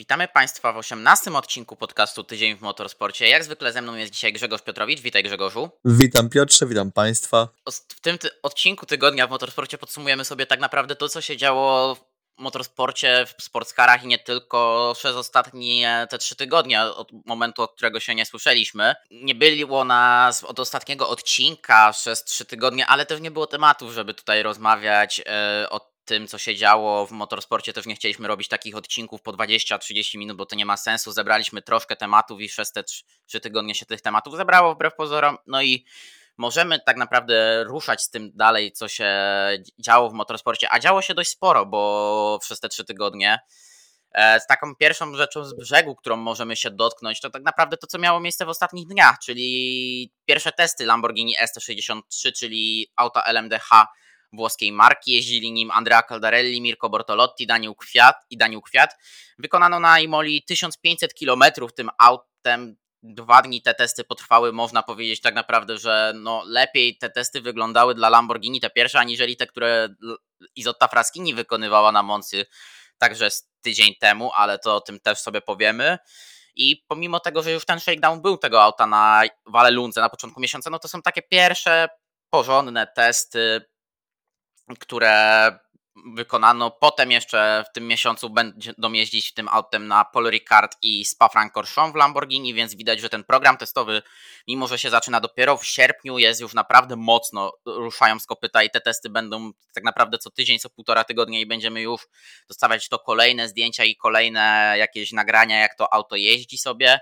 Witamy Państwa w 18 odcinku podcastu Tydzień w Motorsporcie. Jak zwykle ze mną jest dzisiaj Grzegorz Piotrowicz. Witaj Grzegorzu. Witam Piotrze, witam Państwa. W tym ty odcinku tygodnia w Motorsporcie podsumujemy sobie tak naprawdę to, co się działo w motorsporcie, w sportskarach i nie tylko przez ostatnie te trzy tygodnie, od momentu, od którego się nie słyszeliśmy. Nie było nas od ostatniego odcinka przez trzy tygodnie, ale też nie było tematów, żeby tutaj rozmawiać yy, o tym, co się działo w motorsporcie, też nie chcieliśmy robić takich odcinków po 20-30 minut, bo to nie ma sensu. Zebraliśmy troszkę tematów i przez te 3 tygodnie się tych tematów zebrało wbrew pozorom. No i możemy tak naprawdę ruszać z tym dalej, co się działo w motorsporcie, a działo się dość sporo, bo przez te 3 tygodnie. E, z taką pierwszą rzeczą z brzegu, którą możemy się dotknąć, to tak naprawdę to, co miało miejsce w ostatnich dniach, czyli pierwsze testy Lamborghini ST63, czyli auta LMDH włoskiej marki. Jeździli nim Andrea Caldarelli, Mirko Bortolotti Daniel Kwiat i Daniel Kwiat. Wykonano na Imoli 1500 km tym autem. Dwa dni te testy potrwały, można powiedzieć tak naprawdę, że no lepiej te testy wyglądały dla Lamborghini, te pierwsze, aniżeli te, które Izotta Fraschini wykonywała na Moncy także tydzień temu, ale to o tym też sobie powiemy. I pomimo tego, że już ten shakedown był tego auta na Walelundze na początku miesiąca, no to są takie pierwsze porządne testy które wykonano. Potem jeszcze w tym miesiącu będą jeździć tym autem na Paul Ricard i Spa-Francorchamps w Lamborghini, więc widać, że ten program testowy, mimo że się zaczyna dopiero w sierpniu, jest już naprawdę mocno ruszają z kopyta i te testy będą tak naprawdę co tydzień, co półtora tygodnia i będziemy już dostawać to kolejne zdjęcia i kolejne jakieś nagrania, jak to auto jeździ sobie.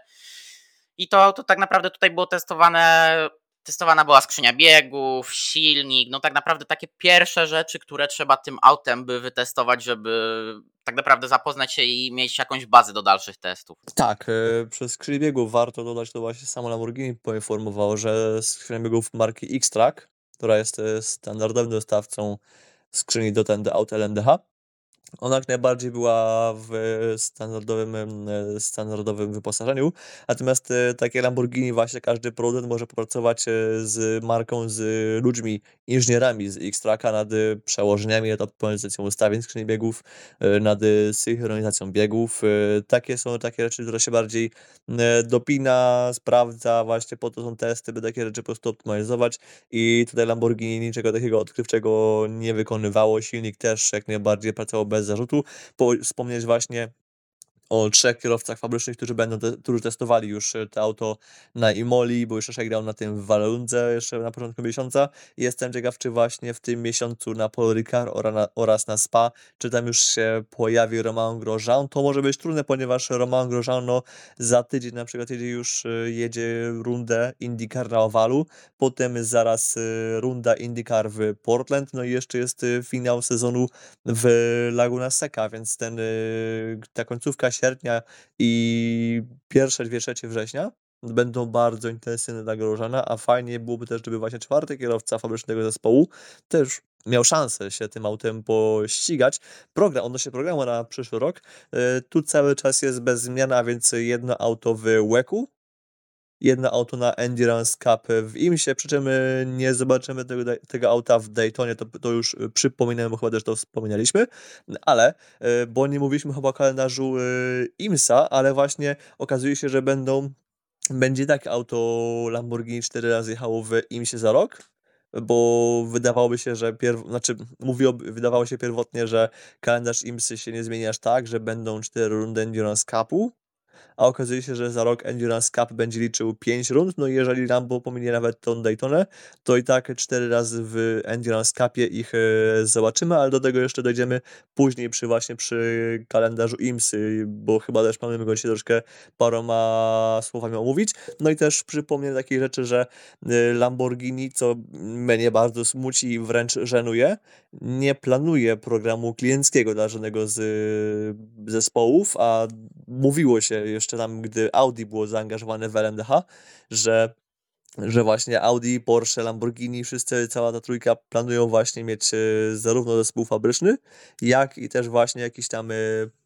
I to auto tak naprawdę tutaj było testowane testowana była skrzynia biegów, silnik, no tak naprawdę takie pierwsze rzeczy, które trzeba tym autem by wytestować, żeby tak naprawdę zapoznać się i mieć jakąś bazę do dalszych testów. Tak, e, przez skrzynię biegów warto dodać, to właśnie samo Lamborghini poinformowało, że skrzynia biegów marki X-Track, która jest e, standardowym dostawcą skrzyni do ten aut LMDH, ona jak najbardziej była w standardowym, e, standardowym wyposażeniu, natomiast e, takie Lamborghini właśnie każdy producent może popracować e, z marką, z ludźmi, inżynierami z X-Tracka nad przełożeniami, nad optymalizacją ustawień skrzyni biegów, nad synchronizacją biegów. Takie są takie rzeczy, które się bardziej dopina, sprawdza, właśnie po to są testy, by takie rzeczy po prostu optymalizować. I tutaj Lamborghini niczego takiego odkrywczego nie wykonywało, silnik też jak najbardziej pracował bez bez zarzutu. Wspomnieć właśnie o trzech kierowcach fabrycznych, którzy będą, te, którzy testowali już e, to auto na Imoli, bo jeszcze grał na tym w Walundze jeszcze na początku miesiąca. Jestem ciekaw, czy właśnie w tym miesiącu na Paul Ricard oraz na Spa, czy tam już się pojawi Romain Grosjean. To może być trudne, ponieważ Romain Grosjean no, za tydzień na przykład jedzie już e, jedzie rundę IndyCar na Owalu, potem zaraz e, runda IndyCar w Portland, no i jeszcze jest finał sezonu w Laguna Seca, więc ten, ta końcówka sierpnia i pierwsze dwie trzecie września będą bardzo intensywne dla Grożana, a fajnie byłoby też, żeby właśnie czwarty kierowca fabrycznego zespołu też miał szansę się tym autem pościgać. Program, odnośnie programu na przyszły rok, e, tu cały czas jest bez zmian, a więc jedno auto w Łeku, jedno auto na Endurance Cup w IMSie, przy czym y, nie zobaczymy tego, tego auta w Daytonie, to, to już y, przypominałem, chyba też to wspominaliśmy, ale, y, bo nie mówiliśmy chyba o kalendarzu IMSA, ale właśnie okazuje się, że będą będzie tak auto Lamborghini 4 razy jechało w IMSie za rok, bo wydawałoby się, że pierw... znaczy wydawało się pierwotnie, że kalendarz IMSy się nie zmieni aż tak, że będą 4 rundy Endurance Cupu, a okazuje się, że za rok Endurance Cup będzie liczył 5 rund, no i jeżeli Lambo pominie nawet tą Daytonę, to i tak 4 razy w Endurance Cupie ich e, zobaczymy, ale do tego jeszcze dojdziemy później przy właśnie przy kalendarzu IMSY, bo chyba też mamy go się troszkę paroma słowami omówić. No i też przypomnę takiej rzeczy, że e, Lamborghini, co mnie bardzo smuci i wręcz żenuje, nie planuje programu klienckiego dla żadnego z e, zespołów, a mówiło się jeszcze tam, gdy Audi było zaangażowane w LMDH, że że właśnie Audi, Porsche, Lamborghini, wszyscy, cała ta trójka planują właśnie mieć e, zarówno zespół fabryczny, jak i też właśnie jakiś tam e,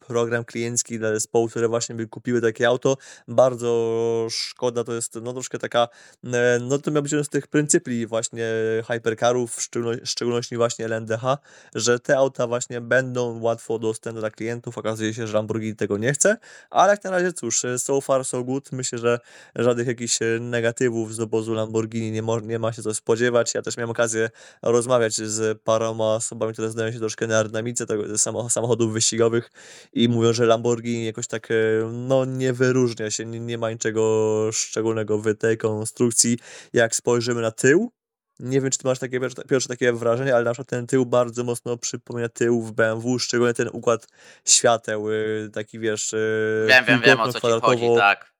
program kliencki dla zespołu, które właśnie by kupiły takie auto. Bardzo szkoda, to jest no troszkę taka, e, no to miał być jeden z tych pryncypli właśnie hypercarów, w szczególności właśnie LNDH, że te auta właśnie będą łatwo dostępne dla klientów. Okazuje się, że Lamborghini tego nie chce, ale jak na razie cóż, so far so good. Myślę, że żadnych jakichś negatywów z obozu Lamborghini nie, mo- nie ma się co spodziewać. Ja też miałem okazję rozmawiać z paroma osobami, które znają się troszkę na aerodynamice tego, samochodów wyścigowych i mówią, że Lamborghini jakoś tak e, no, nie wyróżnia się, nie, nie ma niczego szczególnego w tej konstrukcji. Jak spojrzymy na tył, nie wiem, czy ty masz takie pierwsze takie wrażenie, ale na przykład ten tył bardzo mocno przypomina tył w BMW, szczególnie ten układ świateł, y, taki wiesz... Y, wiem, wiem, wiem o co ci chodzi, tak.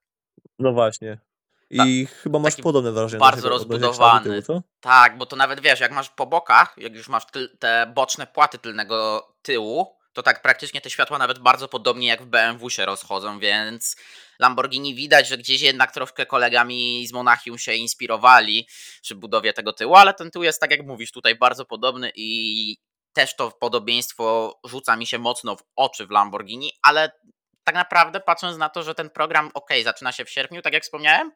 No właśnie. I Ta, chyba masz podobne wrażenie. Bardzo rozbudowany. Tyłu? Tak, bo to nawet wiesz, jak masz po bokach, jak już masz te boczne płaty tylnego tyłu, to tak praktycznie te światła nawet bardzo podobnie jak w BMW się rozchodzą, więc Lamborghini widać, że gdzieś jednak troszkę kolegami z Monachium się inspirowali przy budowie tego tyłu, ale ten tył jest, tak jak mówisz, tutaj bardzo podobny i też to podobieństwo rzuca mi się mocno w oczy w Lamborghini, ale tak naprawdę patrząc na to, że ten program, ok, zaczyna się w sierpniu, tak jak wspomniałem,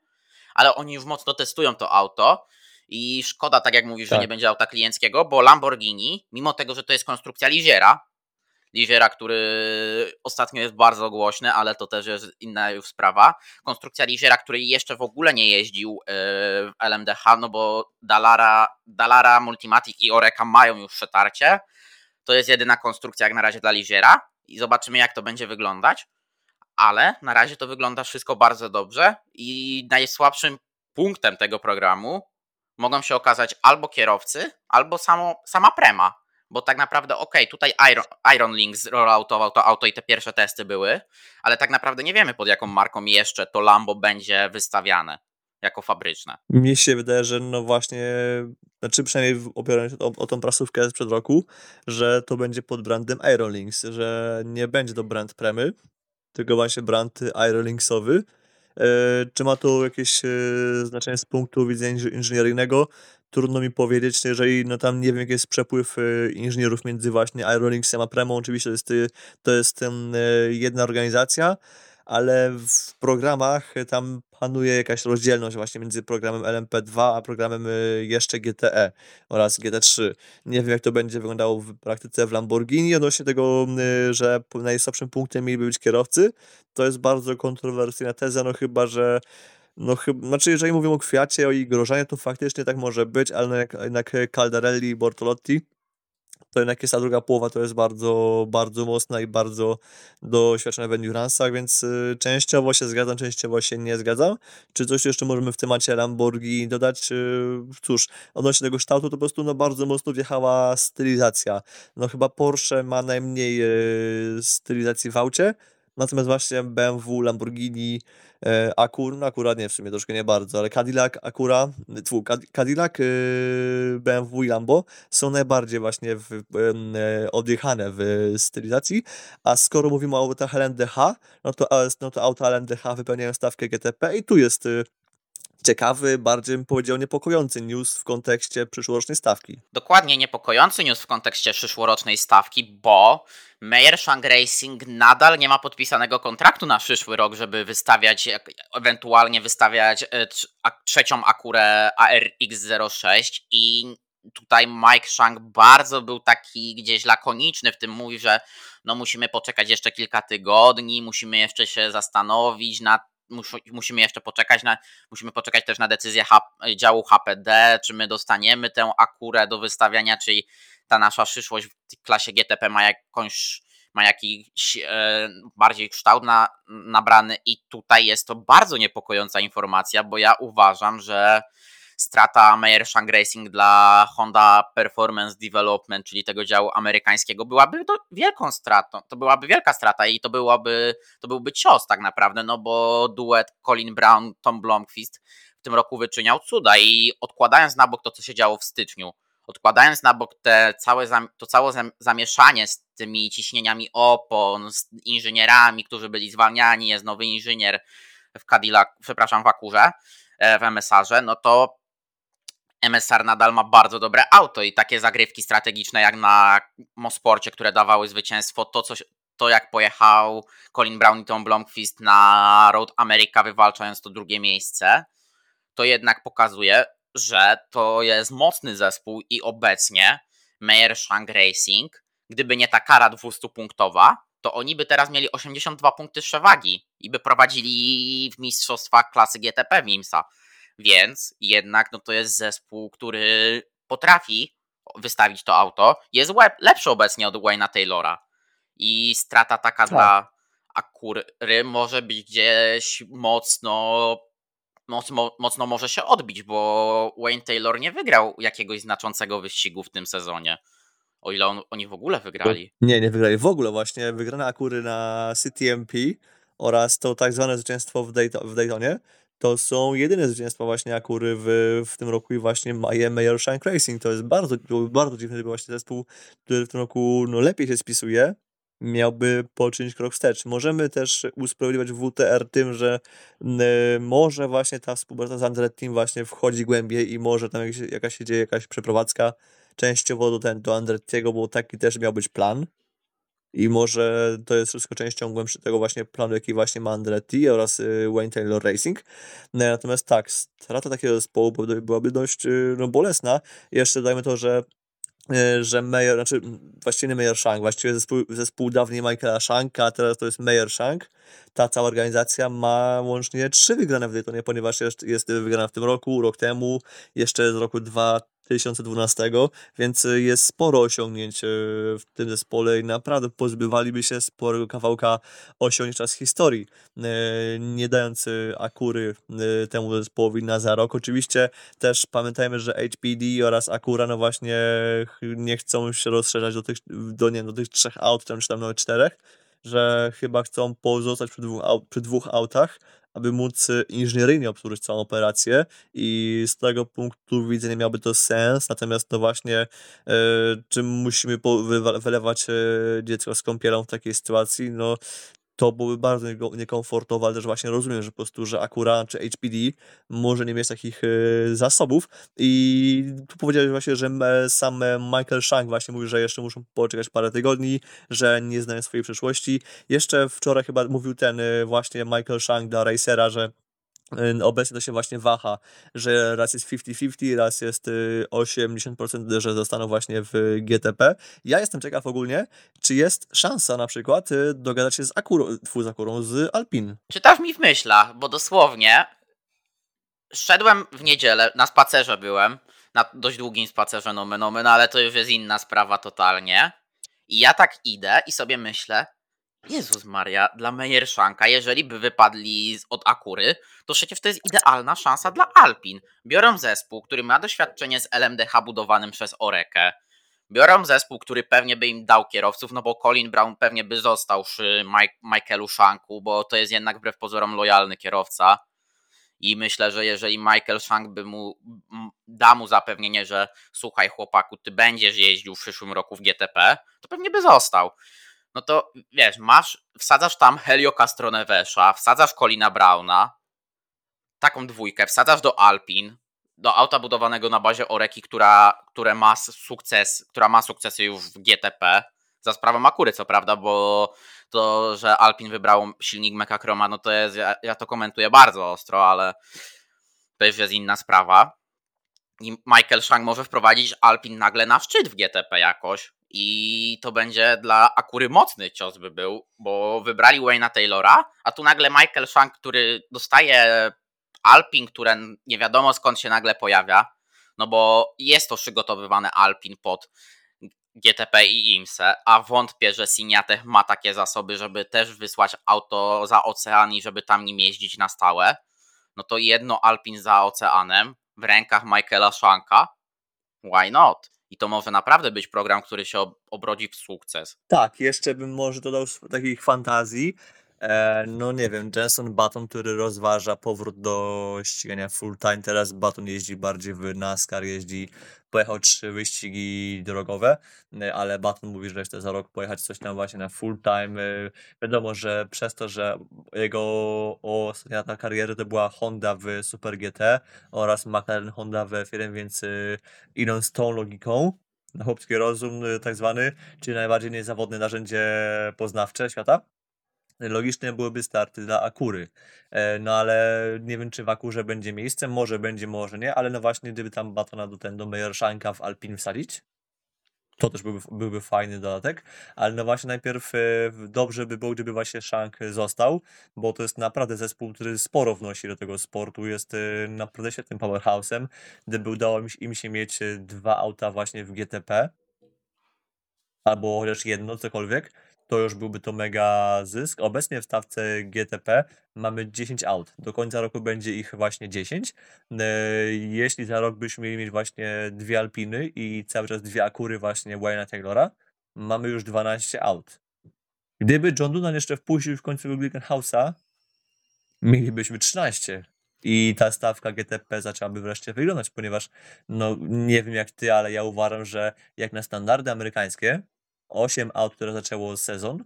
ale oni już mocno testują to auto i szkoda, tak jak mówisz, tak. że nie będzie auta klienckiego, bo Lamborghini, mimo tego, że to jest konstrukcja liziera, Liziera, który ostatnio jest bardzo głośny, ale to też jest inna już sprawa. Konstrukcja Liziera, który jeszcze w ogóle nie jeździł e, w LMDH, no bo Dalara, Dalara Multimatic i Oreka mają już przetarcie. To jest jedyna konstrukcja jak na razie dla Liziera i zobaczymy jak to będzie wyglądać. Ale na razie to wygląda wszystko bardzo dobrze i najsłabszym punktem tego programu mogą się okazać albo kierowcy, albo samo, sama prema bo tak naprawdę okay, tutaj Iron, Iron Link zroloutował to auto i te pierwsze testy były, ale tak naprawdę nie wiemy pod jaką marką jeszcze to Lambo będzie wystawiane jako fabryczne. Mnie się wydaje, że no właśnie, znaczy przynajmniej opierając się o, o tą prasówkę sprzed roku, że to będzie pod brandem Links, że nie będzie to brand Premy, tylko właśnie brand Linksowy. E, czy ma to jakieś e, znaczenie z punktu widzenia inżynieryjnego? Trudno mi powiedzieć, jeżeli no tam nie wiem, jaki jest przepływ y, inżynierów między właśnie Aerolinksem a Premą, oczywiście to jest, y, to jest y, jedna organizacja, ale w programach tam panuje jakaś rozdzielność właśnie między programem LMP2 a programem jeszcze GTE oraz GT3. Nie wiem, jak to będzie wyglądało w praktyce w Lamborghini odnośnie tego, że najsłabszym punktem mieliby być kierowcy. To jest bardzo kontrowersyjna teza, no chyba, że no chyba, znaczy jeżeli mówimy o Kwiacie, o ich grożanie, to faktycznie tak może być, ale jak, jednak Caldarelli i Bortolotti, to jednak jest ta druga połowa, to jest bardzo, bardzo mocna i bardzo doświadczona w endurance'ach, więc y, częściowo się zgadzam, częściowo się nie zgadzam. Czy coś jeszcze możemy w temacie Lamborghini dodać? Y, cóż, odnośnie tego kształtu, to po prostu no, bardzo mocno wjechała stylizacja. No chyba Porsche ma najmniej y, stylizacji w aucie, natomiast właśnie BMW, Lamborghini, E, Akur, no akurat nie w sumie troszkę nie bardzo, ale Cadillac, Acura, tfu, Cadillac, e, BMW i Lambo są najbardziej właśnie w, e, odjechane w stylizacji, a skoro mówimy o autach LMDH, no to, no to auta LMDH wypełniają stawkę GTP i tu jest ciekawy, bardziej bym powiedział niepokojący news w kontekście przyszłorocznej stawki. Dokładnie niepokojący news w kontekście przyszłorocznej stawki, bo Meyershank Racing nadal nie ma podpisanego kontraktu na przyszły rok, żeby wystawiać, ewentualnie wystawiać e, trzecią Akurę ARX06 i tutaj Mike Shank bardzo był taki gdzieś lakoniczny w tym, mówi, że no musimy poczekać jeszcze kilka tygodni, musimy jeszcze się zastanowić nad musimy jeszcze poczekać na, musimy poczekać też na decyzję działu HPD, czy my dostaniemy tę akurę do wystawiania, czy ta nasza przyszłość w klasie GTP ma jakąś ma jakiś e, bardziej kształt na, nabrany i tutaj jest to bardzo niepokojąca informacja, bo ja uważam, że strata Meyer Shang Racing dla Honda Performance Development, czyli tego działu amerykańskiego, byłaby to wielką stratą. To byłaby wielka strata i to byłoby, to byłby cios tak naprawdę, no bo duet Colin Brown, Tom Blomqvist w tym roku wyczyniał cuda i odkładając na bok to, co się działo w styczniu, odkładając na bok te całe, to całe zamieszanie z tymi ciśnieniami opon, z inżynierami, którzy byli zwalniani, jest nowy inżynier w Cadillac, przepraszam, w Akurze, e, w MSR-ze, no to MSR nadal ma bardzo dobre auto i takie zagrywki strategiczne jak na Mosporcie, które dawały zwycięstwo, to co, to jak pojechał Colin Brown i Tom Blomqvist na Road America wywalczając to drugie miejsce, to jednak pokazuje, że to jest mocny zespół i obecnie Meyer Shank Racing, gdyby nie ta kara 200-punktowa, to oni by teraz mieli 82 punkty przewagi i by prowadzili w mistrzostwach klasy GTP Wimsa. Więc jednak no to jest zespół, który potrafi wystawić to auto. Jest lepszy obecnie od Wayne'a Taylora. I strata taka tak. dla Akury może być gdzieś mocno, mocno, mocno może się odbić, bo Wayne Taylor nie wygrał jakiegoś znaczącego wyścigu w tym sezonie. O ile on, oni w ogóle wygrali. Nie, nie wygrali w ogóle właśnie. Wygrana Akury na CTMP oraz to tak zwane zwycięstwo w, Dayton, w Daytonie to są jedyne zwycięstwa właśnie Akury w, w tym roku i właśnie Mayer Shank Racing. To jest bardzo, bardzo dziwny właśnie zespół, który w tym roku no, lepiej się spisuje miałby poczynić krok wstecz. Możemy też usprawiedliwiać WTR tym, że y, może właśnie ta współpraca z Andrettim właśnie wchodzi głębiej i może tam jakaś, jakaś się dzieje jakaś przeprowadzka częściowo do, ten, do Andrettiego, bo taki też miał być plan. I może to jest wszystko częścią głębszego tego właśnie planu, jaki właśnie ma Andretti oraz y, Wayne Taylor Racing. Natomiast tak, strata takiego zespołu byłaby dość y, no, bolesna. Jeszcze dajmy to, że y, że Mayer, znaczy właściwie nie Mayer Shank, właściwie zespół, zespół dawniej Michaela Shanka, a teraz to jest Mayer Shank. Ta cała organizacja ma łącznie trzy wygrane w Daytonie, ponieważ jest, jest wygrana w tym roku, rok temu, jeszcze z roku 2 2012, więc y, jest sporo osiągnięć y, w tym zespole i naprawdę pozbywaliby się sporego kawałka osiągnięć z historii, y, nie dając Akury temu zespołowi na za rok. Oczywiście też pamiętajmy, że HPD oraz Akura no właśnie nie chcą się rozszerzać do tych, do, nie, do tych trzech aut, czy tam nawet czterech, że chyba chcą pozostać przy dwóch, przy dwóch autach, aby móc e, inżynieryjnie obsłużyć całą operację i z tego punktu widzenia miałby to sens, natomiast to właśnie e, czym musimy wylewać e, dziecko z kąpielą w takiej sytuacji, no to byłoby bardzo niekomfortowe, ale też właśnie rozumiem, że po prostu, że Acura czy HPD może nie mieć takich y, zasobów i tu powiedziałeś właśnie, że sam Michael Shank właśnie mówi, że jeszcze muszą poczekać parę tygodni, że nie znają swojej przyszłości. Jeszcze wczoraj chyba mówił ten właśnie Michael Shank dla Racera, że Obecnie to się właśnie waha, że raz jest 50-50, raz jest 80%, y, że zostaną właśnie w GTP. Ja jestem ciekaw ogólnie, czy jest szansa na przykład y, dogadać się z Akurą, z Akurą z Alpin. Czytasz mi w myślach, bo dosłownie szedłem w niedzielę, na spacerze byłem, na dość długim spacerze nomen nomen, ale to już jest inna sprawa totalnie. I ja tak idę i sobie myślę, Jezus Maria, dla Meyershanka, jeżeli by wypadli od Akury, to przecież to jest idealna szansa dla Alpin. Biorą zespół, który ma doświadczenie z LMDH budowanym przez Orekę. Biorą zespół, który pewnie by im dał kierowców, no bo Colin Brown pewnie by został przy Mike, Michaelu Shanku, bo to jest jednak wbrew pozorom lojalny kierowca. I myślę, że jeżeli Michael Shank by mu da mu zapewnienie, że słuchaj chłopaku, ty będziesz jeździł w przyszłym roku w GTP, to pewnie by został no to wiesz, masz, wsadzasz tam Helio Castronevesza, wsadzasz Colina Browna, taką dwójkę, wsadzasz do Alpin, do auta budowanego na bazie Oreki, która, które ma sukces, która ma sukcesy już w GTP, za sprawą Akury, co prawda, bo to, że Alpin wybrał silnik Mekachroma, no to jest, ja, ja, to komentuję bardzo ostro, ale to już jest inna sprawa. I Michael Shank może wprowadzić Alpin nagle na szczyt w GTP jakoś, i to będzie dla Akury mocny cios by był, bo wybrali Wayne'a Taylora, a tu nagle Michael Shank, który dostaje Alpin, które nie wiadomo skąd się nagle pojawia, no bo jest to przygotowywane Alpin pod GTP i IMSE, a wątpię, że Siniatech ma takie zasoby, żeby też wysłać auto za ocean i żeby tam nim jeździć na stałe. No to jedno Alpin za oceanem w rękach Michaela Shanka, why not? I to może naprawdę być program, który się obrodzi w sukces. Tak, jeszcze bym może dodał takich fantazji. E, no nie wiem, Jenson Button, który rozważa powrót do ścigania full time. Teraz Button jeździ bardziej w NASCAR, jeździ, pojechał trzy wyścigi drogowe, e, ale Button mówi, że chce za rok pojechać coś tam właśnie na full time. E, wiadomo, że przez to, że jego ostatnia lata kariery to była Honda w Super GT oraz McLaren Honda w F1, więc idą z tą logiką chłopski rozum tak zwany, czyli najbardziej niezawodne narzędzie poznawcze świata. Logiczne byłyby starty dla Akury. E, no ale nie wiem, czy w Akurze będzie miejsce, może będzie, może nie, ale no właśnie, gdyby tam Batona do ten do Meyershanka w Alpin wsadzić, to też byłby, byłby fajny dodatek, ale no właśnie najpierw e, dobrze by było, gdyby właśnie Shank został, bo to jest naprawdę zespół, który sporo wnosi do tego sportu, jest e, naprawdę świetnym powerhouse'em, gdyby udało im się mieć dwa auta właśnie w GTP, albo chociaż jedno, cokolwiek, to już byłby to mega zysk. Obecnie w stawce GTP mamy 10 aut. Do końca roku będzie ich właśnie 10. E, jeśli za rok byśmy mieli mieć właśnie dwie Alpiny i cały czas dwie Akury właśnie Wayne'a Taylora, mamy już 12 aut. Gdyby John Dunan jeszcze wpuścił w końcu House'a, mielibyśmy 13. I ta stawka GTP zaczęłaby wreszcie wyglądać, ponieważ no nie wiem jak ty, ale ja uważam, że jak na standardy amerykańskie, 8 aut, które zaczęło sezon,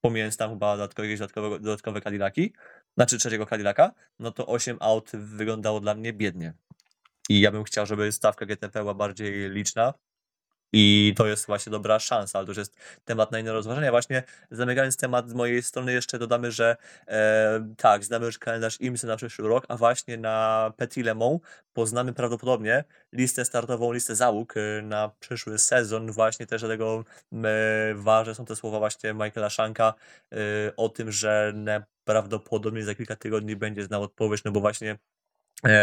pomijając tam chyba dodatkowe, jakieś dodatkowe, dodatkowe Cadillaki, znaczy trzeciego Cadillaca, no to 8 aut wyglądało dla mnie biednie. I ja bym chciał, żeby stawka GTP była bardziej liczna, i to jest właśnie dobra szansa, ale to już jest temat na inne rozważenia. Właśnie zamykając temat z mojej strony jeszcze dodamy, że e, tak, znamy już kalendarz IMSY na przyszły rok, a właśnie na Petit Le Mans poznamy prawdopodobnie listę startową, listę załóg e, na przyszły sezon. Właśnie też dlatego e, ważne są te słowa właśnie Michaela Shanka e, o tym, że prawdopodobnie za kilka tygodni będzie znał odpowiedź, no bo właśnie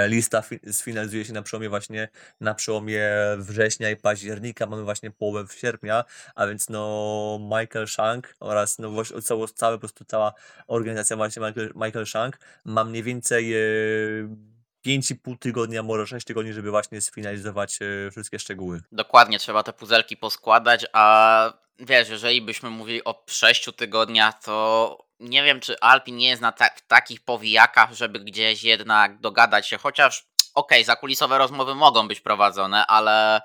lista sfinalizuje się na przełomie właśnie na przełomie września i października, mamy właśnie połowę sierpnia, a więc no Michael Shank oraz no właśnie cała, po prostu cała organizacja właśnie Michael, Michael Shank ma mniej więcej e, 5,5 tygodnia, może 6 tygodni, żeby właśnie sfinalizować e, wszystkie szczegóły. Dokładnie, trzeba te puzelki poskładać, a wiesz, jeżeli byśmy mówili o 6 tygodniach, to nie wiem, czy Alpin nie jest na ta w takich powijakach, żeby gdzieś jednak dogadać się, chociaż okej, okay, zakulisowe rozmowy mogą być prowadzone, ale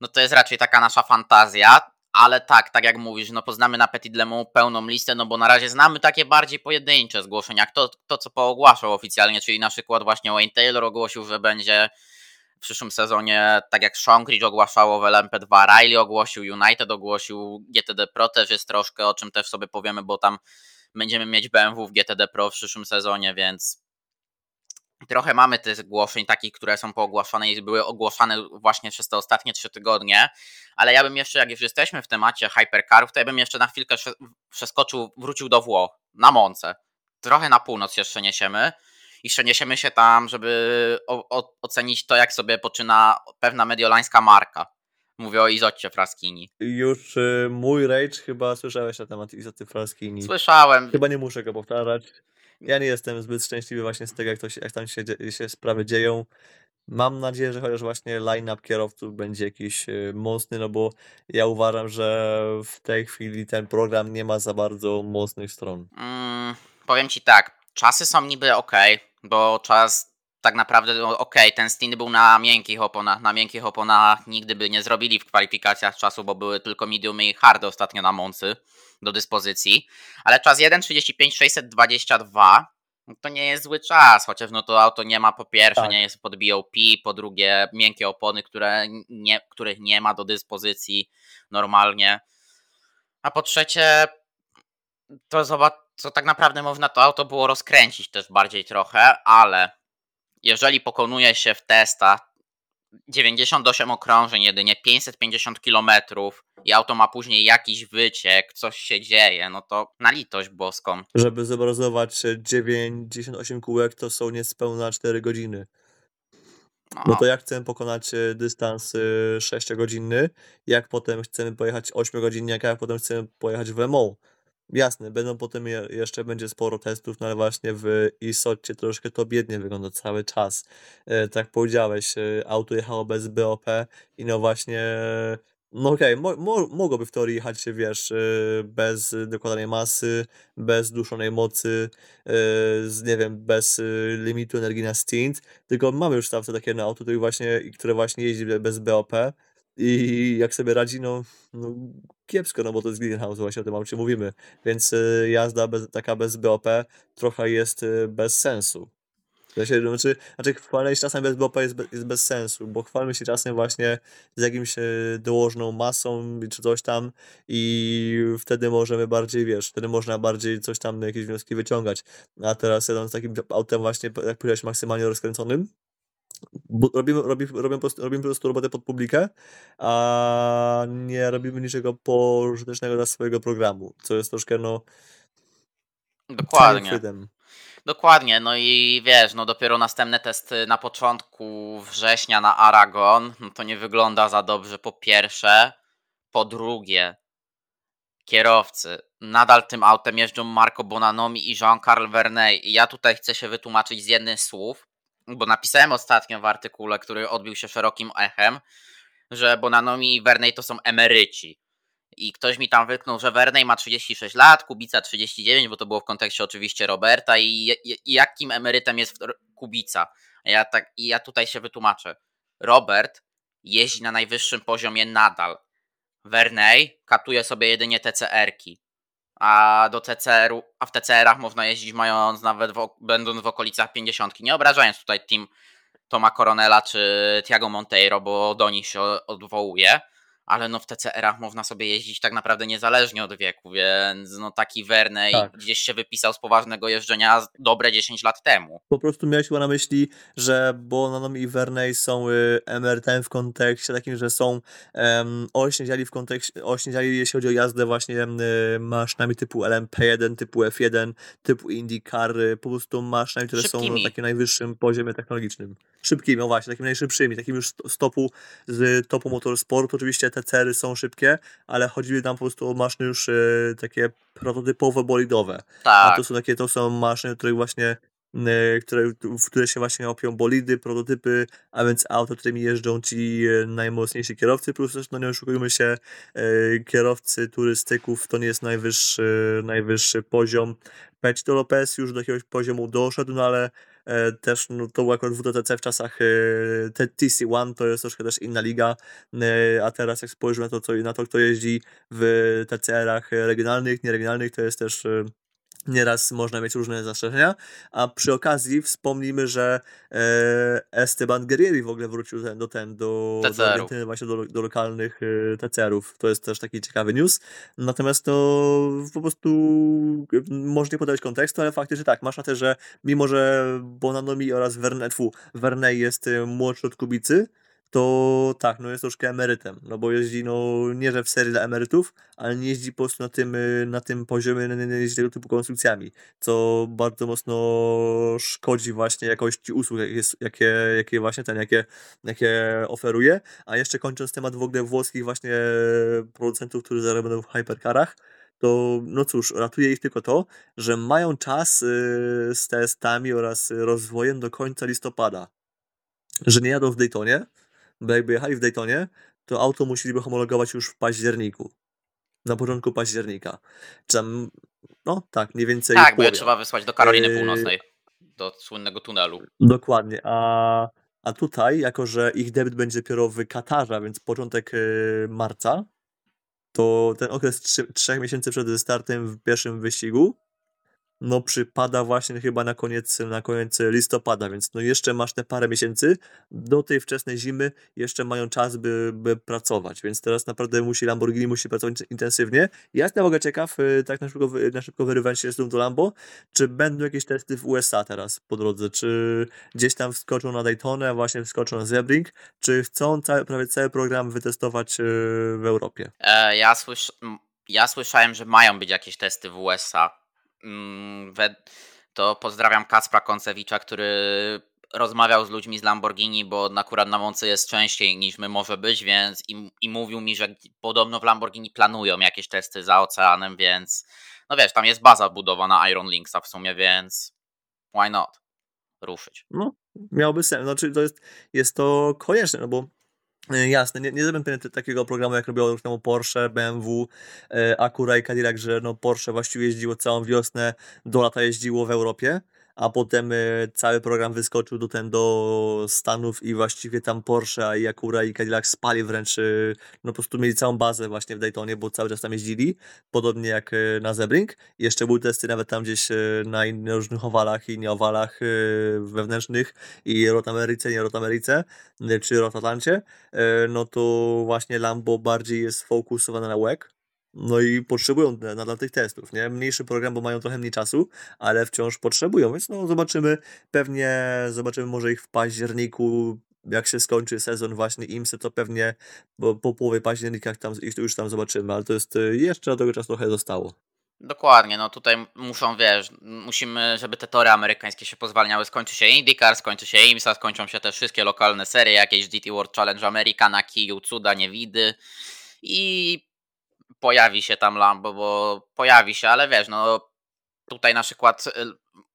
no to jest raczej taka nasza fantazja. Ale tak, tak jak mówisz, no poznamy na Petit Lemon pełną listę, no bo na razie znamy takie bardziej pojedyncze zgłoszenia. Kto, to, co poogłaszał oficjalnie, czyli na przykład właśnie Wayne Taylor ogłosił, że będzie w przyszłym sezonie, tak jak Shongbridge ogłaszało w LMP2, Riley ogłosił, United ogłosił, GTD Pro też jest troszkę, o czym też sobie powiemy, bo tam będziemy mieć BMW w GTD Pro w przyszłym sezonie, więc trochę mamy tych zgłoszeń takich, które są poogłaszane i były ogłaszane właśnie przez te ostatnie trzy tygodnie, ale ja bym jeszcze, jak już jesteśmy w temacie hypercarów, to ja bym jeszcze na chwilkę przeskoczył, wrócił do Włoch, na Monce. Trochę na północ się przeniesiemy i przeniesiemy się tam, żeby ocenić to, jak sobie poczyna pewna mediolańska marka. Mówię o Izocie Fraskini. Już y, mój rage chyba słyszałeś na temat Izoty Fraskini. Słyszałem. Chyba nie muszę go powtarzać. Ja nie jestem zbyt szczęśliwy właśnie z tego, jak, to się, jak tam się, się sprawy dzieją. Mam nadzieję, że chociaż właśnie line-up kierowców będzie jakiś y, mocny, no bo ja uważam, że w tej chwili ten program nie ma za bardzo mocnych stron. Mm, powiem ci tak, czasy są niby ok, bo czas tak naprawdę, no, ok, ten stint był na miękkich oponach, na miękkich oponach nigdy by nie zrobili w kwalifikacjach czasu, bo były tylko medium i hard ostatnio na Moncy do dyspozycji, ale czas 1.35.622 no to nie jest zły czas, chociaż no to auto nie ma po pierwsze, tak. nie jest pod BOP, po drugie miękkie opony, które nie, których nie ma do dyspozycji normalnie, a po trzecie to zobacz, co tak naprawdę można to auto było rozkręcić też bardziej trochę, ale jeżeli pokonuje się w testach 98 okrążeń, jedynie 550 km i auto ma później jakiś wyciek, coś się dzieje, no to na litość boską. Żeby zobrazować 98 kółek to są niespełna 4 godziny. No. no to jak chcemy pokonać e, dystans 6-godzinny, e, jak potem chcemy pojechać 8 godzin, jak potem chcemy pojechać w MO. Jasne, będą potem jeszcze będzie sporo testów, no ale właśnie w ISOCie troszkę to biednie wygląda cały czas. E, tak powiedziałeś, e, auto jechało bez BOP i no właśnie, no okej, mo, mo, mogłoby w teorii jechać, wiesz, e, bez dokładanej masy, bez duszonej mocy, z, nie wiem, bez limitu energii na stint, tylko mamy już stawce takie na auto, które właśnie, które właśnie jeździ bez BOP i jak sobie radzi, no, no kiepsko, no bo to jest Greenhouse, właśnie o tym aucie mówimy. Więc y, jazda bez, taka bez BOP trochę jest y, bez sensu. no, znaczy, znaczy chwalenie się czasem bez BOP jest, be, jest bez sensu, bo chwalmy się czasem właśnie z jakimś e, dołożną masą czy coś tam i wtedy możemy bardziej, wiesz, wtedy można bardziej coś tam, jakieś wnioski wyciągać. A teraz jadąc takim autem właśnie, jak powiedziałeś, maksymalnie rozkręconym, robimy, robimy, robimy, po prostu, robimy po prostu robotę pod publikę, a nie robimy niczego pożytecznego dla swojego programu, co jest troszkę, no... Dokładnie. Dokładnie, no i wiesz, no dopiero następne testy na początku września na Aragon, no to nie wygląda za dobrze po pierwsze. Po drugie, kierowcy. Nadal tym autem jeżdżą Marco Bonanomi i Jean-Carl Vernet. I ja tutaj chcę się wytłumaczyć z jednych słów, bo napisałem ostatnio w artykule, który odbił się szerokim echem, że Bonanomi i Vernet to są emeryci i ktoś mi tam wyknął, że Wernej ma 36 lat, Kubica 39, bo to było w kontekście oczywiście Roberta i, i, jakim emerytem jest Kubica. Ja, tak, ja tutaj się wytłumaczę. Robert jeździ na najwyższym poziomie nadal. Wernej katuje sobie jedynie TCR-ki. A do TCR, a w TCR-ach można jeździć mając nawet w, będąc w okolicach 50. Nie obrażając tutaj team Toma Coronela czy Tiago Monteiro, bo do nich się odwołuje ale no w TCR-ach można sobie jeździć tak naprawdę niezależnie od wieku, więc no taki Wernej tak. gdzieś się wypisał z poważnego jeżdżenia dobre 10 lat temu. Po prostu miałeś chyba na myśli, że Bonanom i Wernej są y, emerytem w kontekście takim, że są um, ośniedziali w kontekście, ośniedziali jeśli chodzi o jazdę właśnie y, maszynami typu LMP1, typu F1, typu IndyCar, y, po prostu maszynami, które Szybkimi. są na takim najwyższym poziomie technologicznym. Szybkimi, no właśnie, takimi najszybszymi, takimi już stopu z topu motorsportu, oczywiście TCR-y są szybkie, ale chodziły tam po prostu o maszyny już y, takie prototypowe, bolidowe. Tak. A to są takie, to są maszyny, które właśnie y, które, w które się właśnie opią bolidy, prototypy, a więc auto, którymi jeżdżą ci e, najmocniejsi kierowcy, plus też, no nie oszukujmy się, kierowcy turystyków to nie jest najwyższy, najwyższy poziom. Pecito Lopez już do jakiegoś poziomu doszedł, no ale E, też no, to było akurat WTTC w czasach e, TC1, to jest troszkę też inna liga, e, a teraz jak spojrzymy na to, co, na to kto jeździ w TCR-ach regionalnych, nieregionalnych, to jest też nieraz można mieć różne zastrzeżenia, a przy okazji wspomnijmy, że e, Esteban Guerrieri w ogóle wrócił ten, do, ten, do, do Argentyny, właśnie do, do lokalnych e, TCR-ów. To jest też taki ciekawy news. Natomiast to po prostu może nie podawać kontekstu, ale faktycznie tak, masz na to, że mimo, że Bonanomi oraz Vernet, Vernet jest e, młodszy od Kubicy, to tak, no jest troszkę emerytem, no bo jeździ, no nie że w serii dla emerytów, ale nie jeździ po prostu na tym, y, na tym poziomie, nie jeździ tego typu konstrukcjami, co bardzo mocno szkodzi właśnie jakości usług, jakie, jakie, właśnie ten, jakie, jakie oferuje, a jeszcze kończąc temat w ogóle włoskich właśnie producentów, którzy zarabiają w hypercarach, to no cóż, ratuje ich tylko to, że mają czas y, z testami oraz rozwojem do końca listopada. Że nie jadą w Daytonie, bo jakby jechali w Daytonie, to auto musieliby homologować już w październiku. Na początku października. Czy tam, no tak, mniej więcej. Tak, bo je trzeba wysłać do Karoliny yy, Północnej, do słynnego tunelu. Dokładnie, a, a tutaj, jako że ich debiut będzie dopiero w Katarze, więc początek yy, marca, to ten okres trzech miesięcy przed startem w pierwszym wyścigu no przypada właśnie chyba na koniec, na koniec listopada, więc no jeszcze masz te parę miesięcy do tej wczesnej zimy, jeszcze mają czas, by, by pracować, więc teraz naprawdę musi Lamborghini musi pracować intensywnie. Ja jestem w ciekaw, y, tak na szybko, na szybko wyrywając się z do Lambo, czy będą jakieś testy w USA teraz po drodze, czy gdzieś tam wskoczą na Daytonę, właśnie wskoczą na Sebring, czy chcą cały, prawie cały program wytestować y, w Europie? E, ja, ja słyszałem, że mają być jakieś testy w USA to pozdrawiam Kacpra Koncewicza, który rozmawiał z ludźmi z Lamborghini, bo akurat na Monce jest częściej niż my może być, więc i, i mówił mi, że podobno w Lamborghini planują jakieś testy za oceanem, więc no wiesz, tam jest baza budowana Iron Linksa w sumie, więc why not? Ruszyć. No, miałby sens. Znaczy, to jest, jest to konieczne, no bo jasne, nie, nie zrobię takiego programu, jak robiło już temu Porsche, BMW, e, Acura i Cadillac, że no Porsche właściwie jeździło całą wiosnę, do lata jeździło w Europie, a potem y, cały program wyskoczył do ten do Stanów i właściwie tam Porsche i Acura i Cadillac spali wręcz, y, no po prostu mieli całą bazę właśnie w Daytonie, bo cały czas tam jeździli, podobnie jak y, na Zebring. Jeszcze były testy nawet tam gdzieś na różnych owalach i nieowalach wewnętrznych i Rotameryce, nie Rotameryce, czy Rotatlancie, no to właśnie Lambo bardziej jest fokusowane na WEC, no i potrzebują nadal tych testów, nie? Mniejszy program, bo mają trochę mniej czasu, ale wciąż potrzebują, więc no zobaczymy, pewnie zobaczymy może ich w październiku, jak się skończy sezon właśnie IMSY, to pewnie bo po połowie października tam, już tam zobaczymy, ale to jest y, jeszcze do tego czasu trochę zostało. Dokładnie, no tutaj muszą, wiesz, musimy, żeby te tory amerykańskie się pozwalniały, skończy się IndyCar, skończy się IMSA, skończą się te wszystkie lokalne serie, jakieś GT World Challenge America na kiju, cuda, niewidy i pojawi się tam Lambo, bo pojawi się, ale wiesz, no tutaj na przykład y,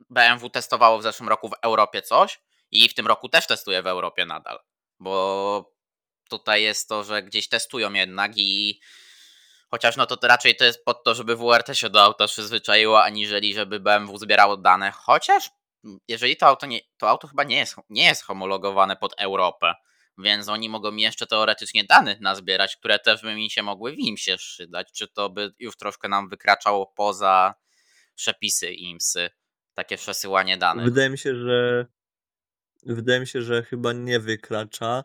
BMW testowało w zeszłym roku w Europie coś i w tym roku też testuje w Europie nadal, bo tutaj jest to, że gdzieś testują jednak i chociaż no to raczej to jest pod to, żeby WRT się do auta przyzwyczaiło, aniżeli żeby BMW zbierało dane, chociaż jeżeli to auto nie, to auto chyba nie jest, nie jest homologowane pod Europę, więc oni mogą jeszcze teoretycznie danych nazbierać, które też by mi się mogły w IMSie przydać. Czy to by już troszkę nam wykraczało poza przepisy IMSy, takie przesyłanie danych? Wydaje mi się, że wydaje mi się, że chyba nie wykracza.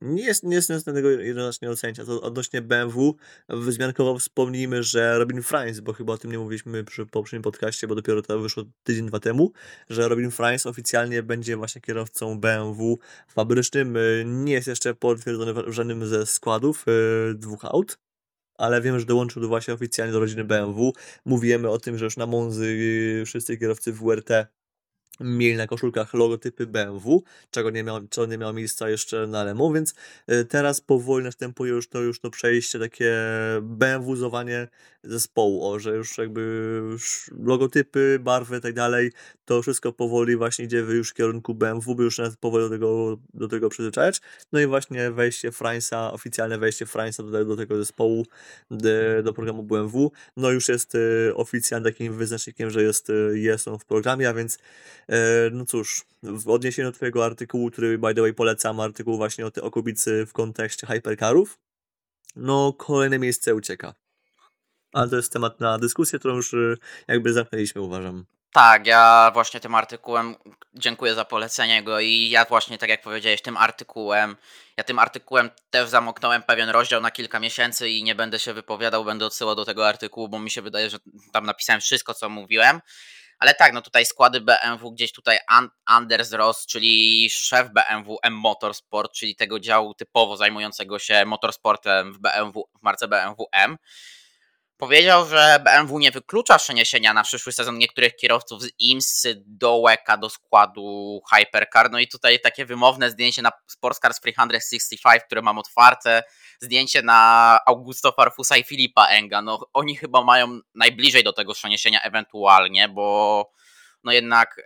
Nie jest, nie jestem tego jednoznacznie oceniać. To odnośnie BMW, wzmiankowo wspomnijmy, że Robin Frains, bo chyba o tym nie mówiliśmy przy poprzednim podcaście, bo dopiero to wyszło tydzień, dwa temu, że Robin Frains oficjalnie będzie właśnie kierowcą BMW fabrycznym. Nie jest jeszcze potwierdzony w żadnym ze składów e, dwóch aut, ale wiem, że dołączył do właśnie oficjalnie do rodziny BMW. Mówimy o tym, że już na Monzy wszyscy kierowcy WRT mieli na koszulkach logotypy BMW, czego nie miało, czego nie miało miejsca jeszcze na Lemo, więc e, teraz powoli następuje już to, już to przejście, takie BMW-zowanie zespołu, o, że już jakby już logotypy, barwy i tak dalej, to wszystko powoli właśnie idzie już w kierunku BMW, by już nawet powoli do tego, do tego przyzwyczajać. No i właśnie wejście Fransa, oficjalne wejście Fransa do, do tego zespołu, do, do programu BMW, no już jest y, oficjalnie takim wyznacznikiem, że jest, y, jest on w programie, a więc y, no cóż, w odniesieniu do twojego artykułu, który by the way polecam, artykuł właśnie o, o Kubicy w kontekście hypercarów, no kolejne miejsce ucieka. Ale to jest temat na dyskusję, którą już jakby zamknęliśmy, uważam. Tak, ja właśnie tym artykułem, dziękuję za polecenie go i ja właśnie, tak jak powiedziałeś, tym artykułem, ja tym artykułem też zamknąłem pewien rozdział na kilka miesięcy i nie będę się wypowiadał, będę odsyłał do tego artykułu, bo mi się wydaje, że tam napisałem wszystko, co mówiłem. Ale tak, no tutaj składy BMW, gdzieś tutaj Anders Ross, czyli szef BMW M Motorsport, czyli tego działu typowo zajmującego się motorsportem w BMW, w marce BMW M Powiedział, że BMW nie wyklucza przeniesienia na przyszły sezon niektórych kierowców z IMSY do WECA do składu Hypercar. No i tutaj takie wymowne zdjęcie na Sportscars 365, które mam otwarte, zdjęcie na Augusto Farfusa i Filipa Enga. No oni chyba mają najbliżej do tego przeniesienia ewentualnie, bo no jednak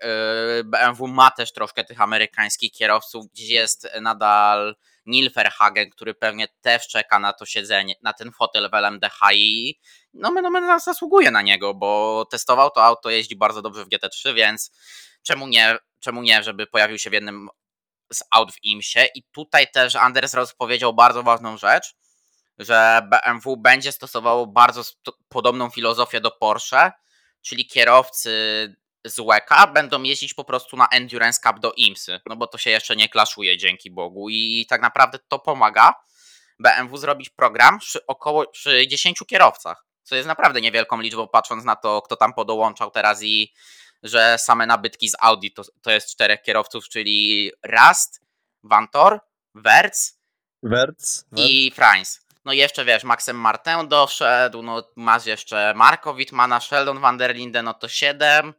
yy, BMW ma też troszkę tych amerykańskich kierowców, gdzie jest nadal Neil Verhagen, który pewnie też czeka na to siedzenie, na ten fotel w LMDH i no Menomen zasługuje na niego, bo testował to auto, jeździ bardzo dobrze w GT3, więc czemu nie, czemu nie, żeby pojawił się w jednym z aut w IMSie i tutaj też Anders Ross powiedział bardzo ważną rzecz, że BMW będzie stosowało bardzo podobną filozofię do Porsche, czyli kierowcy z WECA będą jeździć po prostu na Endurance Cup do IMSy, no bo to się jeszcze nie klaszuje dzięki Bogu i tak naprawdę to pomaga BMW zrobić program przy około przy 10 kierowcach, co jest naprawdę niewielką liczbą patrząc na to, kto tam podołączał teraz i że same nabytki z Audi to, to jest czterech kierowców, czyli Rast, Vantor, Wertz, Wertz, i Franz. No i jeszcze wiesz, Maxem Martin doszedł, no masz jeszcze Marko Wittmana, Sheldon van der Linden, no to 7,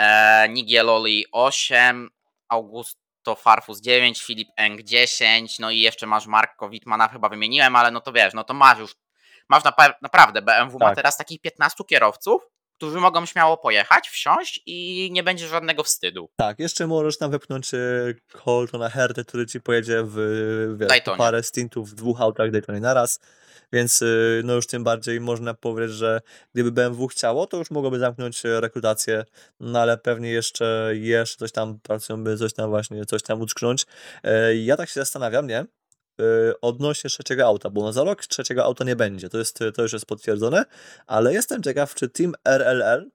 e, Nigieloli 8, Augusto Farfus 9, Filip Eng 10, no i jeszcze masz Marko Wittmana, chyba wymieniłem, ale no to wiesz, no to masz już, masz na, naprawdę, BMW tak. ma teraz takich 15 kierowców, którzy mogą śmiało pojechać, wsiąść i nie będzie żadnego wstydu. Tak, jeszcze możesz tam wepchnąć e, Coltona Hertę, który ci pojedzie w wiesz, parę stintów w dwóch autach Daytonie naraz. Więc y, no już tym bardziej można powiedzieć, że gdyby BMW chciało, to już mogłoby zamknąć rekrutację, no ale pewnie jeszcze, jeszcze coś tam pracują, by coś tam właśnie, coś tam utknąć. E, ja tak się zastanawiam, nie? E, odnośnie trzeciego auta, bo za rok trzeciego auta nie będzie, to, jest, to już jest potwierdzone, ale jestem ciekaw, czy Team RLL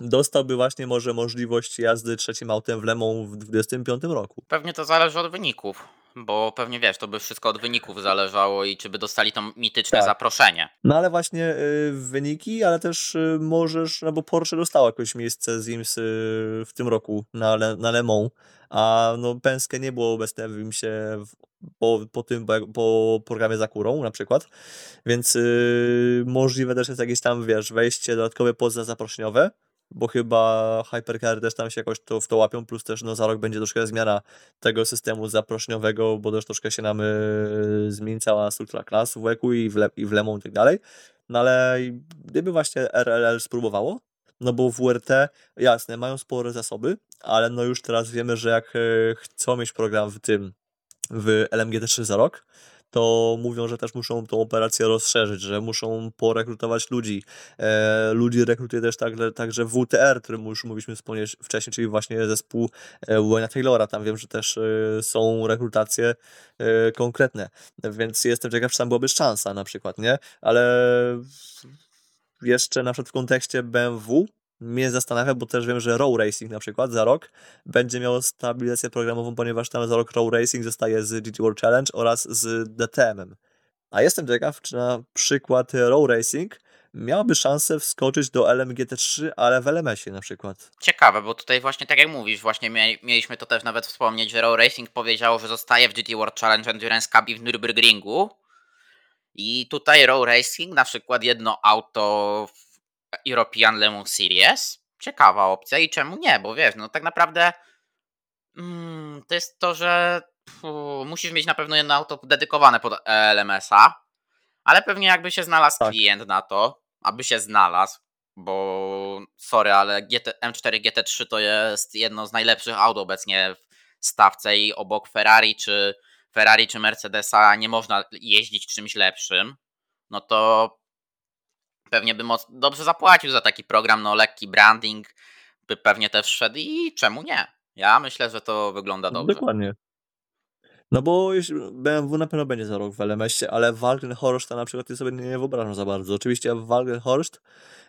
dostałby właśnie może możliwość jazdy trzecim autem w Le Mans w 2025 roku. Pewnie to zależy od wyników, bo pewnie wiesz, to by wszystko od wyników zależało i czy by dostali to mityczne Tak. zaproszenie. No ale właśnie y, wyniki, ale też y, możesz, no bo Porsche dostało jakieś miejsce z IMS y, w tym roku na, Le, na Le Mans, a no Penske nie było obecne w IMSie w, po, po tym, po, po programie za kurą na przykład, więc y, możliwe też jest jakieś tam, wiesz, wejście dodatkowe poza zaproszeniowe, bo chyba Hypercar też tam się jakoś to, w to łapią, plus też no, za rok będzie troszkę zmiana tego systemu zaproszeniowego, bo też troszkę się nam y, zmieni cała struktura klas w WEC-u i w, Le, i w Le Mans i tak dalej. No ale gdyby właśnie RLL spróbowało, no bo WRT, jasne, mają spore zasoby, ale no już teraz wiemy, że jak y, chcą mieć program w tym, w LMGT3 za rok, to mówią, że też muszą tą operację rozszerzyć, że muszą porekrutować ludzi. E, ludzi rekrutuje też także, także WTR, którym już mówiliśmy wcześniej, czyli właśnie zespół e, Wayne'a Taylora. Tam wiem, że też e, są rekrutacje e, konkretne, więc jestem ciekaw, czy tam byłaby szansa na przykład, nie? Ale jeszcze na przykład w kontekście BMW mnie zastanawia, bo też wiem, że Row Racing na przykład za rok będzie miało stabilizację programową, ponieważ tam za rok Row Racing zostaje z GT World Challenge oraz z DTM-em. A jestem ciekaw, czy na przykład Row Racing miałaby szansę wskoczyć do LMGT3, ale w LMS-ie na przykład. Ciekawe, bo tutaj właśnie tak jak mówisz, właśnie mieliśmy to też nawet wspomnieć, że Raw Racing powiedziało, że zostaje w GT World Challenge Endurance Cup i w Nürburgringu. I tutaj Raw Racing, na przykład jedno auto w European Le Mans Series. Ciekawa opcja i czemu nie, bo wiesz, no tak naprawdę mm, to jest to, że fu, musisz mieć na pewno jedno auto dedykowane pod LMS-a, ale pewnie jakby się znalazł Tak. klient na to, aby się znalazł, bo sorry, ale GT, M4 GT3 to jest jedno z najlepszych aut obecnie w stawce i obok Ferrari czy Ferrari czy Mercedesa nie można jeździć czymś lepszym, no to pewnie by moc, dobrze zapłacił za taki program, no lekki branding by pewnie też wszedł i czemu nie? Ja myślę, że to wygląda dobrze. Dokładnie. No bo jeśli- BMW na pewno będzie za rok w LMS-ie, ale Walkenhorst na przykład ja sobie nie wyobrażam za bardzo. Oczywiście Walkenhorst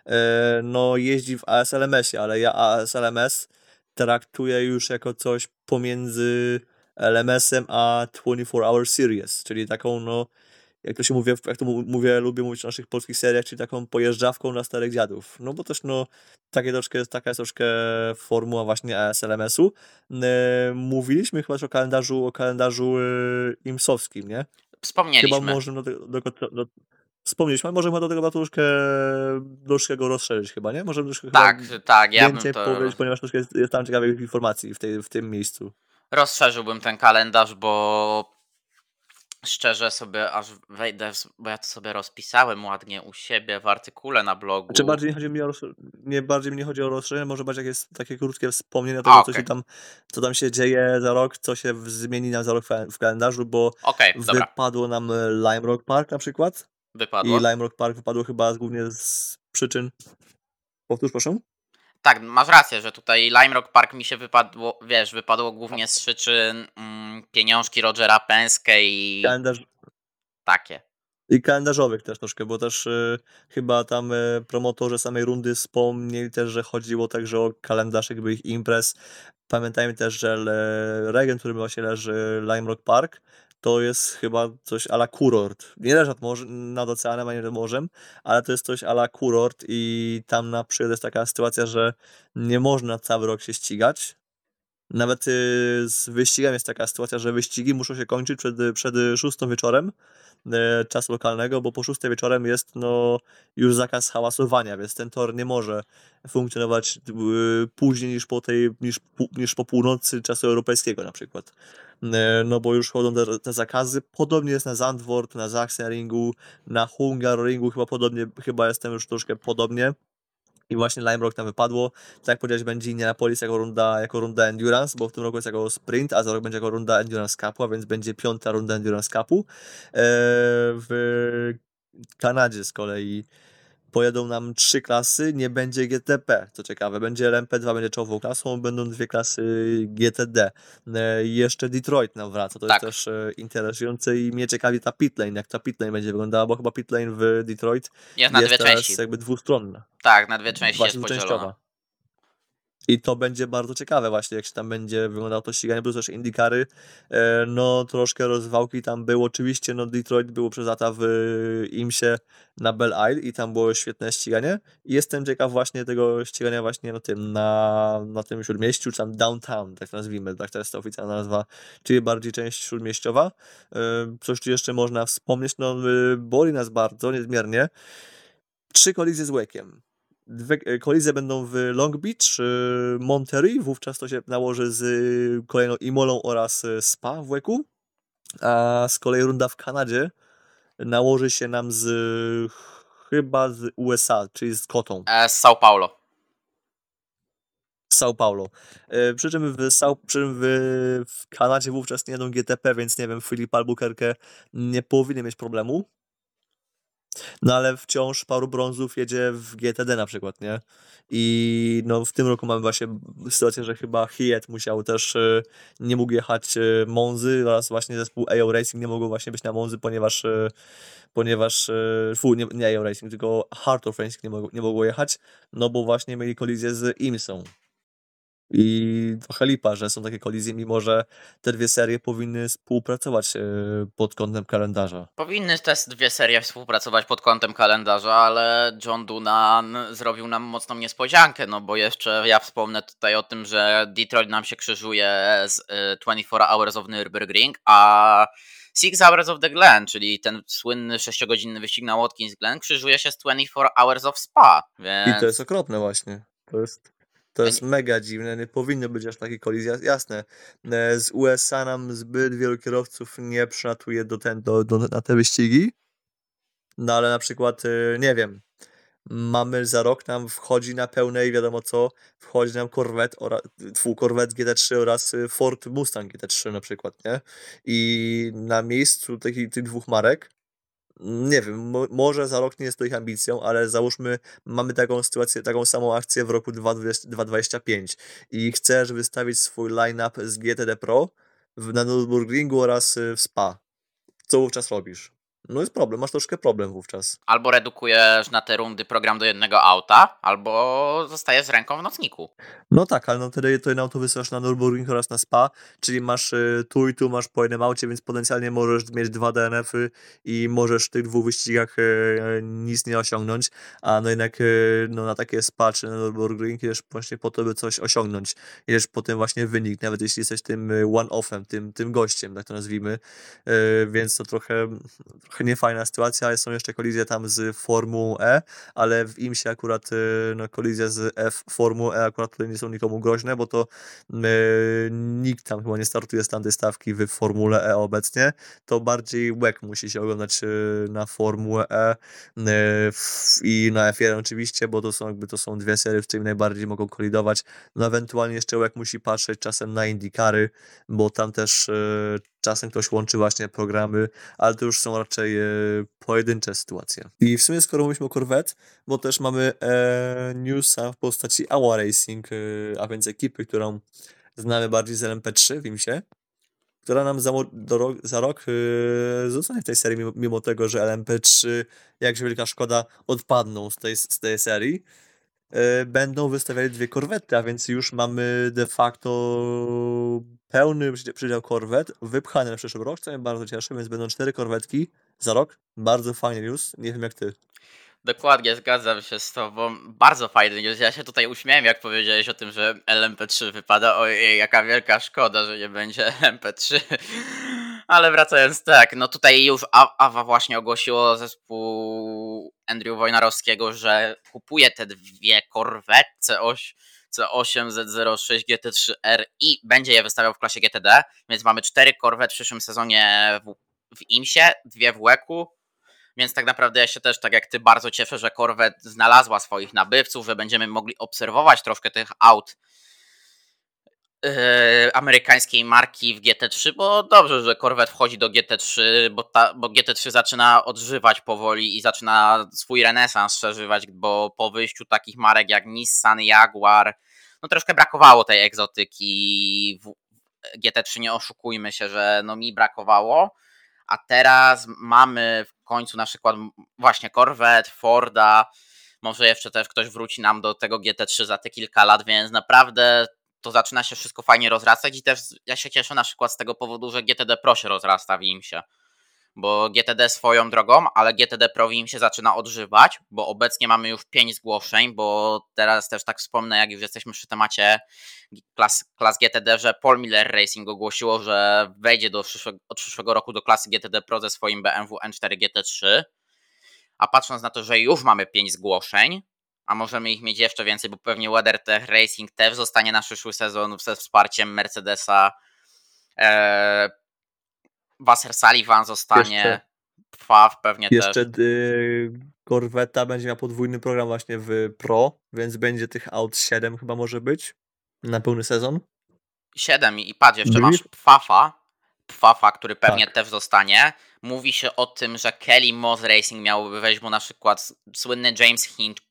e, no jeździ w ASLMS-ie, ale ja ASLMS traktuję już jako coś pomiędzy LMS-em a 24 Hour Series, czyli taką no jak to się mówi, jak to mówię, lubię mówić w naszych polskich seriach, czyli taką pojeżdżawką na starych dziadów. No bo też no, takie troszkę, taka jest troszkę formuła właśnie ASLMS-u. E, mówiliśmy chyba też o kalendarzu, o kalendarzu e, imsowskim, nie? Wspomnieliśmy. Chyba możemy do, do, do, wspomnieliśmy, ale możemy do tego troszkę, troszkę go rozszerzyć chyba, nie? Możemy troszkę tak, tak, ja bym więcej to powiedzieć, ponieważ troszkę jest, jest tam ciekawych informacji w, tej, w tym miejscu. rozszerzyłbym ten kalendarz, bo szczerze sobie aż wejdę, bo ja to sobie rozpisałem ładnie u siebie w artykule na blogu. Czy Znaczy, bardziej nie chodzi mi o rozszerzenie, nie bardziej chodzi o rozszerzenie, może bardziej jakieś takie krótkie wspomnienia A, tego, co okej. się tam, co tam się dzieje za rok, co się zmieni nam za rok w- kalendarzu, bo dobra, wypadło nam e, Lime Rock Park na przykład wypadło. i Lime Rock Park wypadło chyba głównie z przyczyn. Powtórz proszę. Tak, masz rację, że tutaj Lime Rock Park mi się wypadło, wiesz, wypadło głównie z przyczyn mm, pieniążki Rogera Penske i Kalendarz, takie. I kalendarzowych też troszkę, bo też y, chyba tam y, promotorzy samej rundy wspomnieli też, że chodziło także o kalendarz jakby ich imprez. Pamiętajmy też, że le, region, w którym właśnie leży Lime Rock Park, to jest chyba coś ala kurort. Nie leży nad, morze, nad oceanem, ani nad morzem, ale to jest coś ala kurort i tam na przykład jest taka sytuacja, że nie można cały rok się ścigać. Nawet y, z wyścigiem jest taka sytuacja, że wyścigi muszą się kończyć przed, przed szóstą wieczorem e, czasu lokalnego, bo po szóstej wieczorem jest no, już zakaz hałasowania, więc ten tor nie może funkcjonować e, później niż po, tej, niż, niż po północy czasu europejskiego na przykład. E, No bo już chodzą te, te zakazy. Podobnie jest na Zandvoort, na Sachsenringu, na Hungaroringu chyba podobnie, chyba jestem już troszkę podobnie. I właśnie Lime Rock tam wypadło. Tak jak powiedziałeś, będzie Indianapolis jako runda, jako runda Endurance, bo w tym roku jest jako sprint, a za rok będzie jako runda Endurance Cupu, a więc będzie piąta runda Endurance Cupu. E, w Kanadzie z kolei pojadą nam trzy klasy, nie będzie GTP, co ciekawe, będzie LMP2, będzie czołową klasą, będą dwie klasy GTD. E, jeszcze Detroit nam wraca, to Tak. jest też e, interesujące i mnie ciekawi ta pitlane, jak ta pitlane będzie wyglądała, bo chyba pitlane w Detroit Jest na jest dwie części. jakby dwustronna. Tak, na dwie części jest Właśnie podzielona. I to będzie bardzo ciekawe właśnie, jak się tam będzie wyglądało to ściganie, plus też Indikary, e, no troszkę rozwałki tam było, oczywiście no Detroit było przez lata w IMSie na Belle Isle i tam było świetne ściganie i jestem ciekaw właśnie tego ścigania właśnie na tym, na, na tym śródmieściu, czy tam downtown, tak nazwijmy, tak to jest ta oficjalna nazwa, czyli bardziej część śródmieściowa. E, Coś tu jeszcze można wspomnieć, no e, boli nas bardzo, niezmiernie, trzy kolizje z Łekiem. Dwie e, kolizje będą w Long Beach, e, Monterey, wówczas to się nałoży z e, kolejną Imolą oraz Spa w Łeku, a z kolei runda w Kanadzie nałoży się nam z chyba z USA, czyli z Kotą. Z São Paulo. São Paulo. E, Przy czym w, São, przy czym w, w Kanadzie wówczas nie jadą GTP, więc nie wiem, Filip Albuquerque nie powinien mieć problemu. No ale wciąż paru brązów jedzie w GTD na przykład, nie? I no w tym roku mamy właśnie sytuację, że chyba Hiet musiał też, e, nie mógł jechać e, Monzy oraz właśnie zespół AO Racing nie mogło właśnie być na Monzy, ponieważ e, ponieważ, fu, nie, nie AO Racing, tylko Heart of Racing nie mogło, nie mogło jechać, no bo właśnie mieli kolizję z IMSą. I trochę lipa, że są takie kolizje, mimo że te dwie serie powinny współpracować e, pod kątem kalendarza. Powinny te dwie serie współpracować pod kątem kalendarza, ale John Dunan zrobił nam mocną niespodziankę, no bo jeszcze ja wspomnę tutaj o tym, że Detroit nam się krzyżuje z y, 24 Hours of Nürburgring, a Six Hours of the Glen, czyli ten słynny 6-godzinny wyścig na Watkins Glen, krzyżuje się z 24 Hours of Spa, więc... I to jest okropne właśnie. To jest, to jest mega dziwne, nie powinno być aż takiej kolizji. Jasne, e, z USA nam zbyt wielu kierowców nie przylatuje do ten, do, do, na te wyścigi, no ale na przykład, e, nie wiem, mamy za rok nam wchodzi na pełnej, wiadomo co, wchodzi nam Corvette, oraz, twój Corvette GT3 oraz Ford Mustang GT3 na przykład, nie? I na miejscu takich, tych dwóch marek, nie wiem, mo, może za rok nie jest to ich ambicją, ale załóżmy, mamy taką sytuację, taką samą akcję w roku 2020 2025 i chcesz wystawić swój line-up z GTD Pro w, na Nürburgringu oraz y, w Spa. Co wówczas robisz? No jest problem, masz troszkę problem wówczas. Albo redukujesz na te rundy program do jednego auta, albo zostajesz z ręką w nocniku. No tak, ale no wtedy to auto wysyłasz na Nürburgring oraz na Spa, czyli masz y, tu i tu masz po jednym aucie, więc potencjalnie możesz mieć dwa DNF-y i możesz w tych dwóch wyścigach y, nic nie osiągnąć, a no jednak y, no, na takie Spa czy na Nürburgring jedziesz właśnie po to, by coś osiągnąć. Jedziesz po tym właśnie wynik, nawet jeśli jesteś tym one-offem, tym, tym gościem, tak to nazwijmy, więc to trochę, trochę niefajna sytuacja, są jeszcze kolizje tam z Formułą E, ale w IMSie akurat y, no, kolizje z F Formuły E akurat tutaj nie są nikomu groźne, bo to y, nikt tam chyba nie startuje z tamtej stawki w Formule E obecnie, to bardziej łek musi się oglądać y, na Formułę E y, w- i na F1 oczywiście, bo to są jakby to są dwie serie, w których najbardziej mogą kolidować. No ewentualnie jeszcze łek musi patrzeć czasem na Indikary, bo tam też y, czasem ktoś łączy właśnie programy, ale to już są raczej e, pojedyncze sytuacje. I w sumie skoro mówimy o Corvette, bo też mamy e, newsa w postaci Awa Racing, e, a więc ekipy, którą znamy bardziej z LMP3 w IMSie, która nam za, do za rok e, zostanie w tej serii, mimo, mimo tego, że LMP3, jakże wielka szkoda, odpadną z tej, z tej serii. E, Będą wystawiali dwie korwety, a więc już mamy de facto pełny przydział- korwet wypchany na przyszły rok, co mnie bardzo cieszy, więc będą cztery korwetki za rok. Bardzo fajny news, nie wiem jak ty. Dokładnie, zgadzam się z tobą. Bardzo fajny news. Ja się tutaj uśmiałem, jak powiedziałeś o tym, że LMP3 wypada. Ojej, jaka wielka szkoda, że nie będzie LMP3. Ale wracając tak, no tutaj już Awa właśnie ogłosiło zespół Andrew Wojnarowskiego, że kupuje te dwie Corvette C8, C8 Z06 GT3R i będzie je wystawiał w klasie GTD, więc mamy cztery Corvette w przyszłym sezonie w, w IMSie, dwie w WEC-u, Więc tak naprawdę ja się też, tak jak ty, bardzo cieszę, że Corvette znalazła swoich nabywców, że będziemy mogli obserwować troszkę tych aut yy, amerykańskiej marki w GT3, bo dobrze, że Corvette wchodzi do GT3, bo, ta, bo GT3 zaczyna odżywać powoli i zaczyna swój renesans przeżywać, bo po wyjściu takich marek jak Nissan, Jaguar, no troszkę brakowało tej egzotyki. W GT3 nie oszukujmy się, że no mi brakowało, a teraz mamy w końcu na przykład właśnie Corvette, Forda, może jeszcze też ktoś wróci nam do tego GT3 za te kilka lat, więc naprawdę to zaczyna się wszystko fajnie rozrastać i też ja się cieszę na przykład z tego powodu, że GTD Pro się rozrasta w IMSie. Bo GTD swoją drogą, ale GTD Pro im się zaczyna odżywać, bo obecnie mamy już 5 zgłoszeń, bo teraz też tak wspomnę, jak już jesteśmy przy temacie klas, klas GTD, że Paul Miller Racing ogłosiło, że wejdzie do przyszłego, od przyszłego roku do klasy GTD Pro ze swoim BMW M4 GT3, a patrząc na to, że już mamy 5 zgłoszeń, a możemy ich mieć jeszcze więcej, bo pewnie WeatherTech Racing też zostanie na przyszły sezon ze wsparciem Mercedesa, e, Wasser Sullivan zostanie. Jeszcze, Pfaw pewnie jeszcze też. Jeszcze będzie miał podwójny program właśnie w Pro, więc będzie tych aut 7 chyba może być na pełny sezon. 7 i patrz, jeszcze masz Pfafa, Pfafa, który pewnie tak. też zostanie. Mówi się o tym, że Kelly Moss Racing miałby wejść, bo na przykład słynny James Hinch,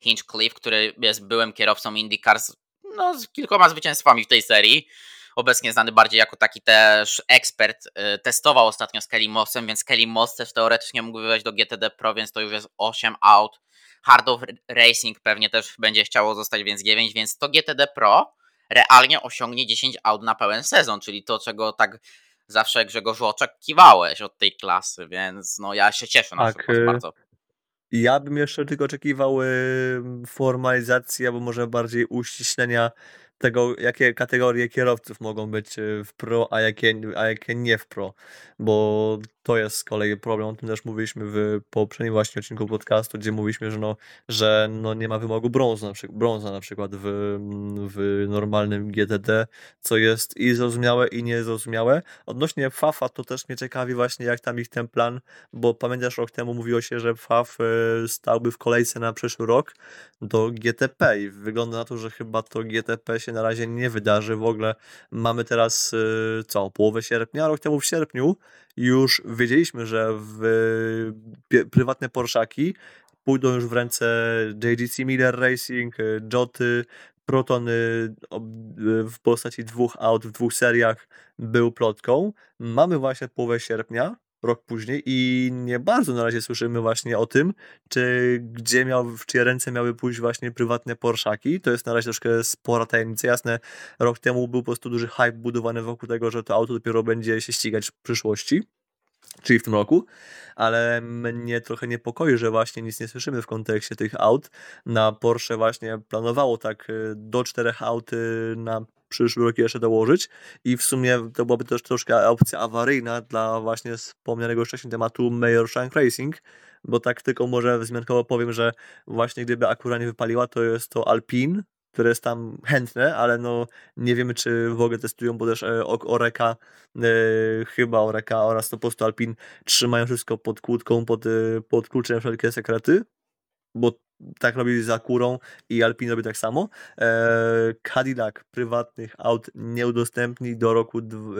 Hinchcliffe, który jest byłym kierowcą IndyCar z, no, z kilkoma zwycięstwami w tej serii, obecnie znany bardziej jako taki też ekspert, y, testował ostatnio z Kelly Mossem, więc Kelly Moss też teoretycznie mógłby wejść do GTD Pro, więc to już jest 8 aut. Hard of Racing pewnie też będzie chciało zostać, więc 9, więc to GTD Pro realnie osiągnie 10 aut na pełen sezon, czyli to, czego tak zawsze Grzegorzu oczekiwałeś od tej klasy, więc no ja się cieszę na tak, y, bardzo. Ja bym jeszcze tylko oczekiwał formalizacji, albo może bardziej uściślenia tego, jakie kategorie kierowców mogą być y, w pro, a jakie, a jakie nie w pro, bo to jest z kolei problem, o tym też mówiliśmy w poprzednim właśnie odcinku podcastu, gdzie mówiliśmy, że, no, że no nie ma wymogu brązu na przykład, brąza na przykład w, w normalnym GTD, co jest i zrozumiałe i niezrozumiałe. Odnośnie FAFA to też mnie ciekawi właśnie jak tam ich ten plan, bo pamiętasz rok temu mówiło się, że FAF y, stałby w kolejce na przyszły rok do GTP i wygląda na to, że chyba to GTP się na razie nie wydarzy. W ogóle mamy teraz y, co, połowę sierpnia, rok temu w sierpniu już wiedzieliśmy, że w prywatne Porszaki pójdą już w ręce JGC Miller Racing, y, Joty, Proton w postaci dwóch aut w dwóch seriach był plotką. Mamy właśnie połowę sierpnia, rok później i nie bardzo na razie słyszymy właśnie o tym, czy gdzie miał, w czyje ręce miały pójść właśnie prywatne Porszaki. To jest na razie troszkę spora tajemnica. Jasne, rok temu był po prostu duży hype budowany wokół tego, że to auto dopiero będzie się ścigać w przyszłości czyli w tym roku, ale mnie trochę niepokoi, że właśnie nic nie słyszymy w kontekście tych aut. Na Porsche właśnie planowało tak y, do czterech aut y, na przyszły rok jeszcze dołożyć i w sumie to byłaby też troszkę opcja awaryjna dla właśnie wspomnianego wcześniej tematu Mayor Shank Racing, bo tak tylko może wzmiankowo powiem, że właśnie gdyby akurat nie wypaliła, to jest to Alpine, które jest tam chętne, ale no nie wiemy, czy w ogóle testują, bo też e, Oreka, e, chyba Oreka oraz to po prostu Alpin trzymają wszystko pod kłódką, pod, e, pod kluczem wszelkie sekrety, bo tak robili za kurą i Alpin robi tak samo. Cadillac prywatnych aut nie udostępni do roku dw,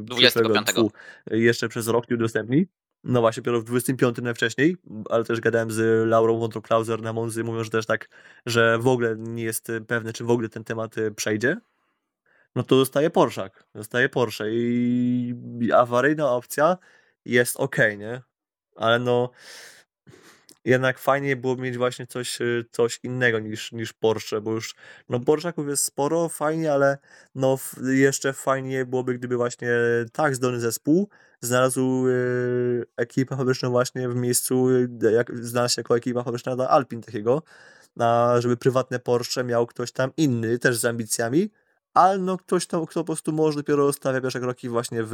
e, 25. jeszcze przez rok nie udostępni. No właśnie, dopiero w 25 najwcześniej, ale też gadałem z Laurą Wątro-Klauser na Monzy, mówią, że też tak, że w ogóle nie jest pewne, czy w ogóle ten temat y, przejdzie. No to dostaje Porszak, dostaje Porsche i awaryjna opcja jest ok, nie? Ale no jednak fajnie było mieć właśnie coś, y, coś innego niż, niż Porsche, bo już no Porschaków jest sporo, fajnie, ale no jeszcze fajnie byłoby, gdyby właśnie tak zdolny zespół znalazł y, ekipę fabryczną właśnie w miejscu, y, jak znalazł się jako ekipa fabryczna dla Alpin takiego, a żeby prywatne Porsche miał ktoś tam inny, też z ambicjami, ale no ktoś tam, kto po prostu może dopiero stawia pierwsze kroki właśnie w,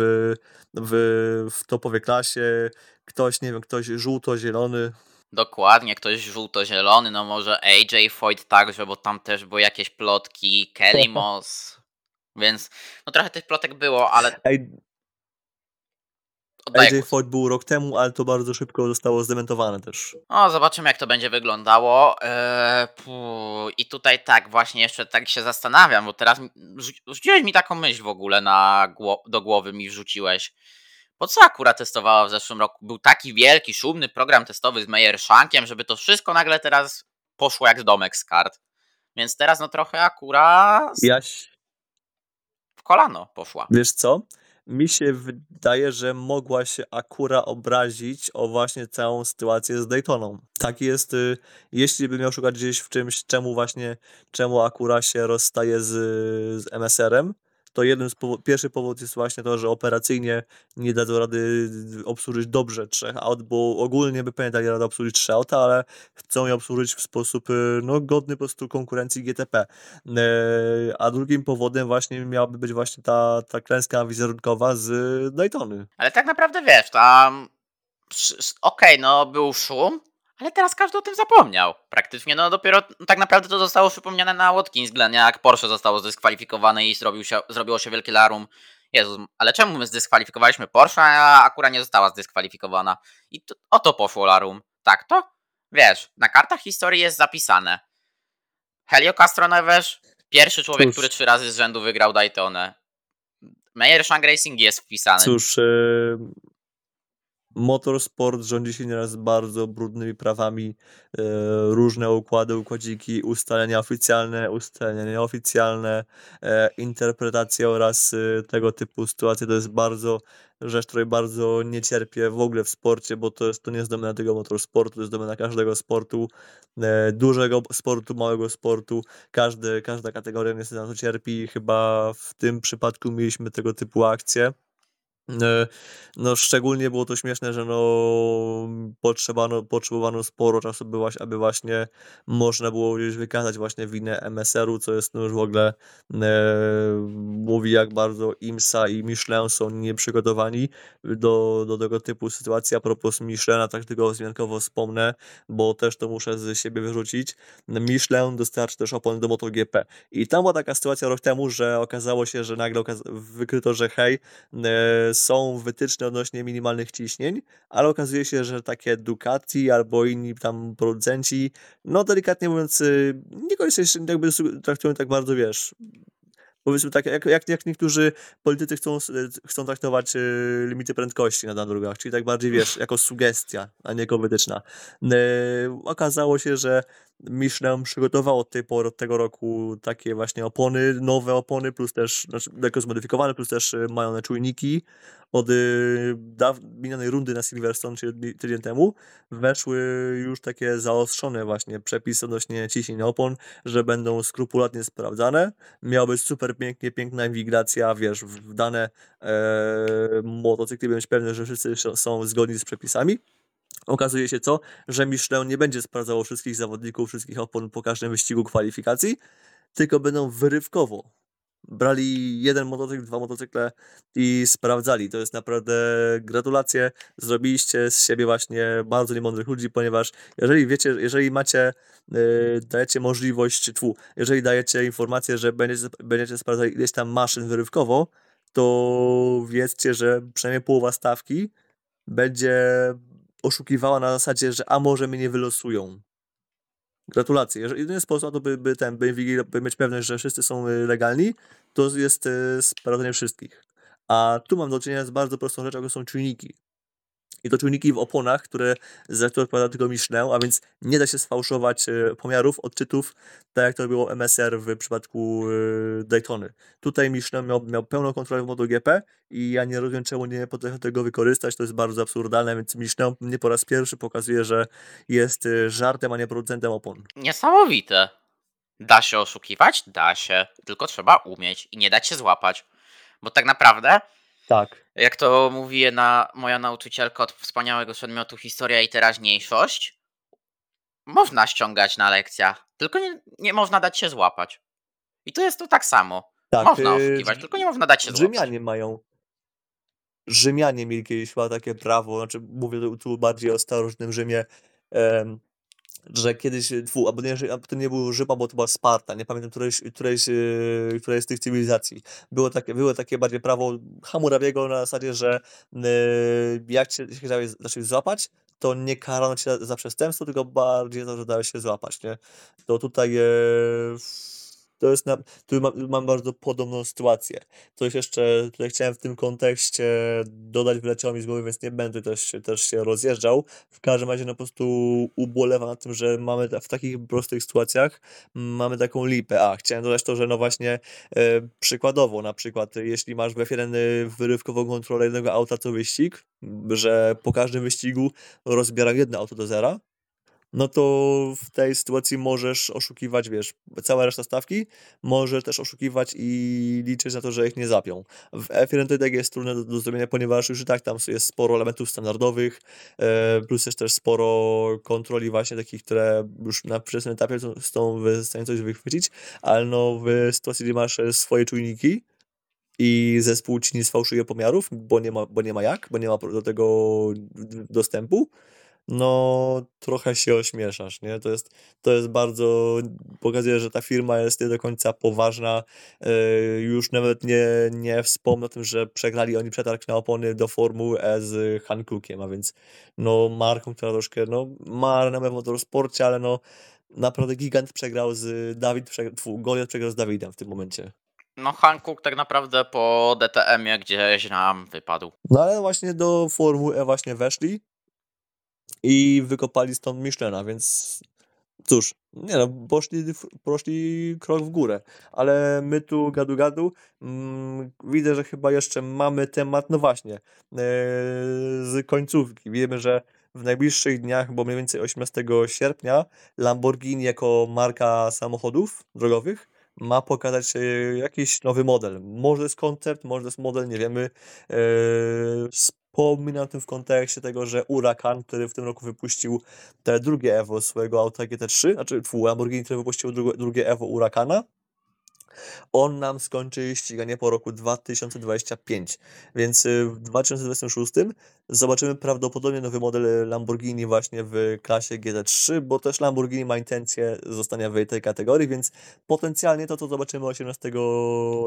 w, w topowej klasie, ktoś, nie wiem, ktoś żółto-zielony, Dokładnie, ktoś żółto-zielony, no może AJ Foyt także, bo tam też były jakieś plotki, Kelly Moss, więc no trochę tych plotek było, ale... Ej, Oddaję AJ głos. Foyt był rok temu, ale to bardzo szybko zostało zdementowane też. O, zobaczymy jak to będzie wyglądało. Eee, I tutaj tak, właśnie jeszcze tak się zastanawiam, bo teraz rzuciłeś mi taką myśl w ogóle na gło- do głowy, mi wrzuciłeś. Po co akurat testowała w zeszłym roku? Był taki wielki, szumny program testowy z Meyer Shankiem, żeby to wszystko nagle teraz poszło jak z domek z kart. Więc teraz no trochę akurat Jaś, w kolano poszła. wiesz co? Mi się wydaje, że mogła się Akura obrazić o właśnie całą sytuację z Daytoną. Tak jest, y, jeśli bym miał szukać gdzieś w czymś, czemu właśnie, czemu Akura się rozstaje z, z MSR-em, to jeden z powo- pierwszy powód jest właśnie to, że operacyjnie nie dadzą rady obsłużyć dobrze trzech aut, bo ogólnie by pewnie dali radę obsłużyć trzy auta, ale chcą je obsłużyć w sposób y, no, godny po prostu konkurencji GTP. E, A drugim powodem właśnie miałaby być właśnie ta, ta klęska wizerunkowa z Daytony. Ale tak naprawdę wiesz, tam. Okej, no był szum, ale teraz każdy o tym zapomniał. Praktycznie, no dopiero tak naprawdę to zostało przypomniane na Watkins Glen, jak Porsche zostało zdyskwalifikowane i zrobił się, zrobiło się wielkie larum. Jezus, ale czemu my zdyskwalifikowaliśmy Porsche, a akurat nie została zdyskwalifikowana? I to, o to poszło larum. Tak to? Wiesz, na kartach historii jest zapisane. Helio Castroneves, pierwszy człowiek, Cóż. który trzy razy z rzędu wygrał Daytonę. Meyer Shank Racing jest wpisany. Cóż, motorsport rządzi się nieraz bardzo brudnymi prawami, e, różne układy, układziki, ustalenia oficjalne, ustalenia nieoficjalne, e, interpretacje oraz e, tego typu sytuacje to jest bardzo rzecz, której bardzo nie cierpię w ogóle w sporcie, bo to jest to nie jest domena tego motorsportu, to jest domena każdego sportu, dużego sportu, małego sportu, każdy, każda kategoria niestety na to cierpi. Chyba w tym przypadku mieliśmy tego typu akcje. E, No, szczególnie było to śmieszne, że no, potrzebano, potrzebowano sporo czasu, by aby właśnie można było już wykazać właśnie winę MSR-u, co jest no już w ogóle e, mówi jak bardzo IMSA i Michelin są nieprzygotowani do, do tego typu sytuacji. A propos Michelina, tak tylko wzmiankowo wspomnę, bo też to muszę z siebie wyrzucić. Michelin dostarczy też opon do MotoGP. I tam była taka sytuacja rok temu, że okazało się, że nagle wykryto, że hej, e, są wytyczne odnośnie minimalnych ciśnień, ale okazuje się, że takie Ducati albo inni tam producenci, no delikatnie mówiąc, y, niekoniecznie jakby traktują tak bardzo, wiesz, powiedzmy tak, jak, jak, jak niektórzy politycy chcą, s- chcą traktować y, limity prędkości na, na drogach, czyli tak bardziej, wiesz, jako sugestia, a nie jako wytyczna. E, okazało się, że Michelin przygotował od tej pory, od tego roku takie właśnie opony, nowe opony, plus też, znaczy lekko zmodyfikowane, plus też y, mają one czujniki. Od y, minionej rundy na Silverstone, czyli tydzień temu, weszły już takie zaostrzone właśnie przepisy odnośnie ciśnień opon, że będą skrupulatnie sprawdzane. Miała być super pięknie, piękna inwigilacja, wiesz, w dane e, motocykli, być pewny, że wszyscy są zgodni z przepisami. Okazuje się co? Że Michelin nie będzie sprawdzało wszystkich zawodników, wszystkich opon po każdym wyścigu kwalifikacji, tylko będą wyrywkowo. Brali jeden motocykl, dwa motocykle i sprawdzali. To jest naprawdę gratulacje. Zrobiliście z siebie właśnie bardzo niemądrych ludzi, ponieważ jeżeli wiecie, jeżeli macie, yy, dajecie możliwość, tfu, jeżeli dajecie informację, że będziecie, będziecie sprawdzali ileś tam maszyn wyrywkowo, to wiedzcie, że przynajmniej połowa stawki będzie oszukiwała na zasadzie, że a może mnie nie wylosują. Gratulacje. Jedyny sposób na to, by, by, ten, by, by mieć pewność, że wszyscy są y, legalni, to jest y, sprawdzenie wszystkich. A tu mam do czynienia z bardzo prostą rzeczą, jaką są czujniki. I to czujniki w oponach, które za które odpowiada tylko Michelin, a więc nie da się sfałszować y, pomiarów, odczytów, tak jak to było MSR w przypadku y, Daytony. Tutaj Michelin miał, miał pełną kontrolę w MotoGP i ja nie rozumiem, czemu nie potrafią tego wykorzystać. To jest bardzo absurdalne, więc Michelin nie po raz pierwszy pokazuje, że jest y, żartem, a nie producentem opon. Niesamowite. Da się oszukiwać? Da się. Tylko trzeba umieć i nie dać się złapać. Bo tak naprawdę, Tak. jak to mówi jedna moja nauczycielka od wspaniałego przedmiotu historia i teraźniejszość, można ściągać na lekcjach, tylko nie, nie można dać się złapać. I tu jest to tak samo. tak można y, oszukiwać, tylko nie można dać się złapać. Rzymianie mają. Rzymianie mieli kiedyś chyba takie prawo, znaczy mówię tu- tu bardziej o starożytnym Rzymie, em, że kiedyś, fu, albo nie, to nie był Rzym, bo to była Sparta, nie pamiętam którejś, którejś, yy, którejś z tych cywilizacji. Było takie, było takie bardziej prawo Hammurabiego na zasadzie, że yy, jak cię się chciałeś zacząć złapać, to nie karano cię za, przestępstwo, tylko bardziej to, że dałeś się złapać, nie? To tutaj e, to jest na, tu mam, mam bardzo podobną sytuację. Coś jeszcze tutaj chciałem w tym kontekście dodać, wyleciało mi z głowy, więc nie będę też, też się rozjeżdżał. W każdym razie no po prostu ubolewam nad tym, że mamy w takich prostych sytuacjach mamy taką lipę. A, chciałem dodać to, że no właśnie e, przykładowo, na przykład jeśli masz w F1 wyrywkową kontrolę jednego auta co wyścig, że po każdym wyścigu rozbiera jedno auto do zera, no to w tej sytuacji możesz oszukiwać, wiesz, cała reszta stawki, możesz też oszukiwać i liczyć na to, że ich nie zapią. W F1 to tak jest trudne do, do zrobienia, ponieważ już i tak tam jest sporo elementów standardowych, e, plus jest też sporo kontroli właśnie takich, które już na wczesnym etapie są- w stanie coś wychwycić, ale no w sytuacji, gdzie masz swoje czujniki, i zespół ci nie sfałszuje pomiarów, bo nie ma, bo nie ma jak, bo nie ma do tego dostępu, no trochę się ośmieszasz, nie? To jest, to jest bardzo, pokazuje, że ta firma jest nie do końca poważna, yy, już nawet nie, nie wspomnę o tym, że przegrali oni przetarg na opony do Formuły E z Hancookiem, a więc no marką, która troszkę, no ma renomę w motorsporcie, ale no naprawdę gigant przegrał z Dawid, przegrał, tfu, Goliath przegrał z Dawidem w tym momencie. No Hankook tak naprawdę po DTM-ie gdzieś nam wypadł. No ale właśnie do Formuły E właśnie weszli i wykopali stąd Michelina, więc cóż, nie no, poszli, poszli krok w górę, ale my tu gadu gadu, mm, widzę, że chyba jeszcze mamy temat, no właśnie, e, z końcówki. Wiemy, że w najbliższych dniach, bo mniej więcej 18 sierpnia, Lamborghini jako marka samochodów drogowych ma pokazać jakiś nowy model. Może jest koncept, może jest model, nie wiemy. Wspominam o tym w kontekście tego, że Huracan, który w tym roku wypuścił te drugie Evo swojego auta GT3, znaczy tfu, Lamborghini, które wypuściło drugie, Evo Huracana, on nam skończy ściganie po roku 2025, więc y, w 2026 zobaczymy prawdopodobnie nowy model Lamborghini właśnie w klasie GT3, bo też Lamborghini ma intencję zostania w tej kategorii, więc potencjalnie to, co zobaczymy 18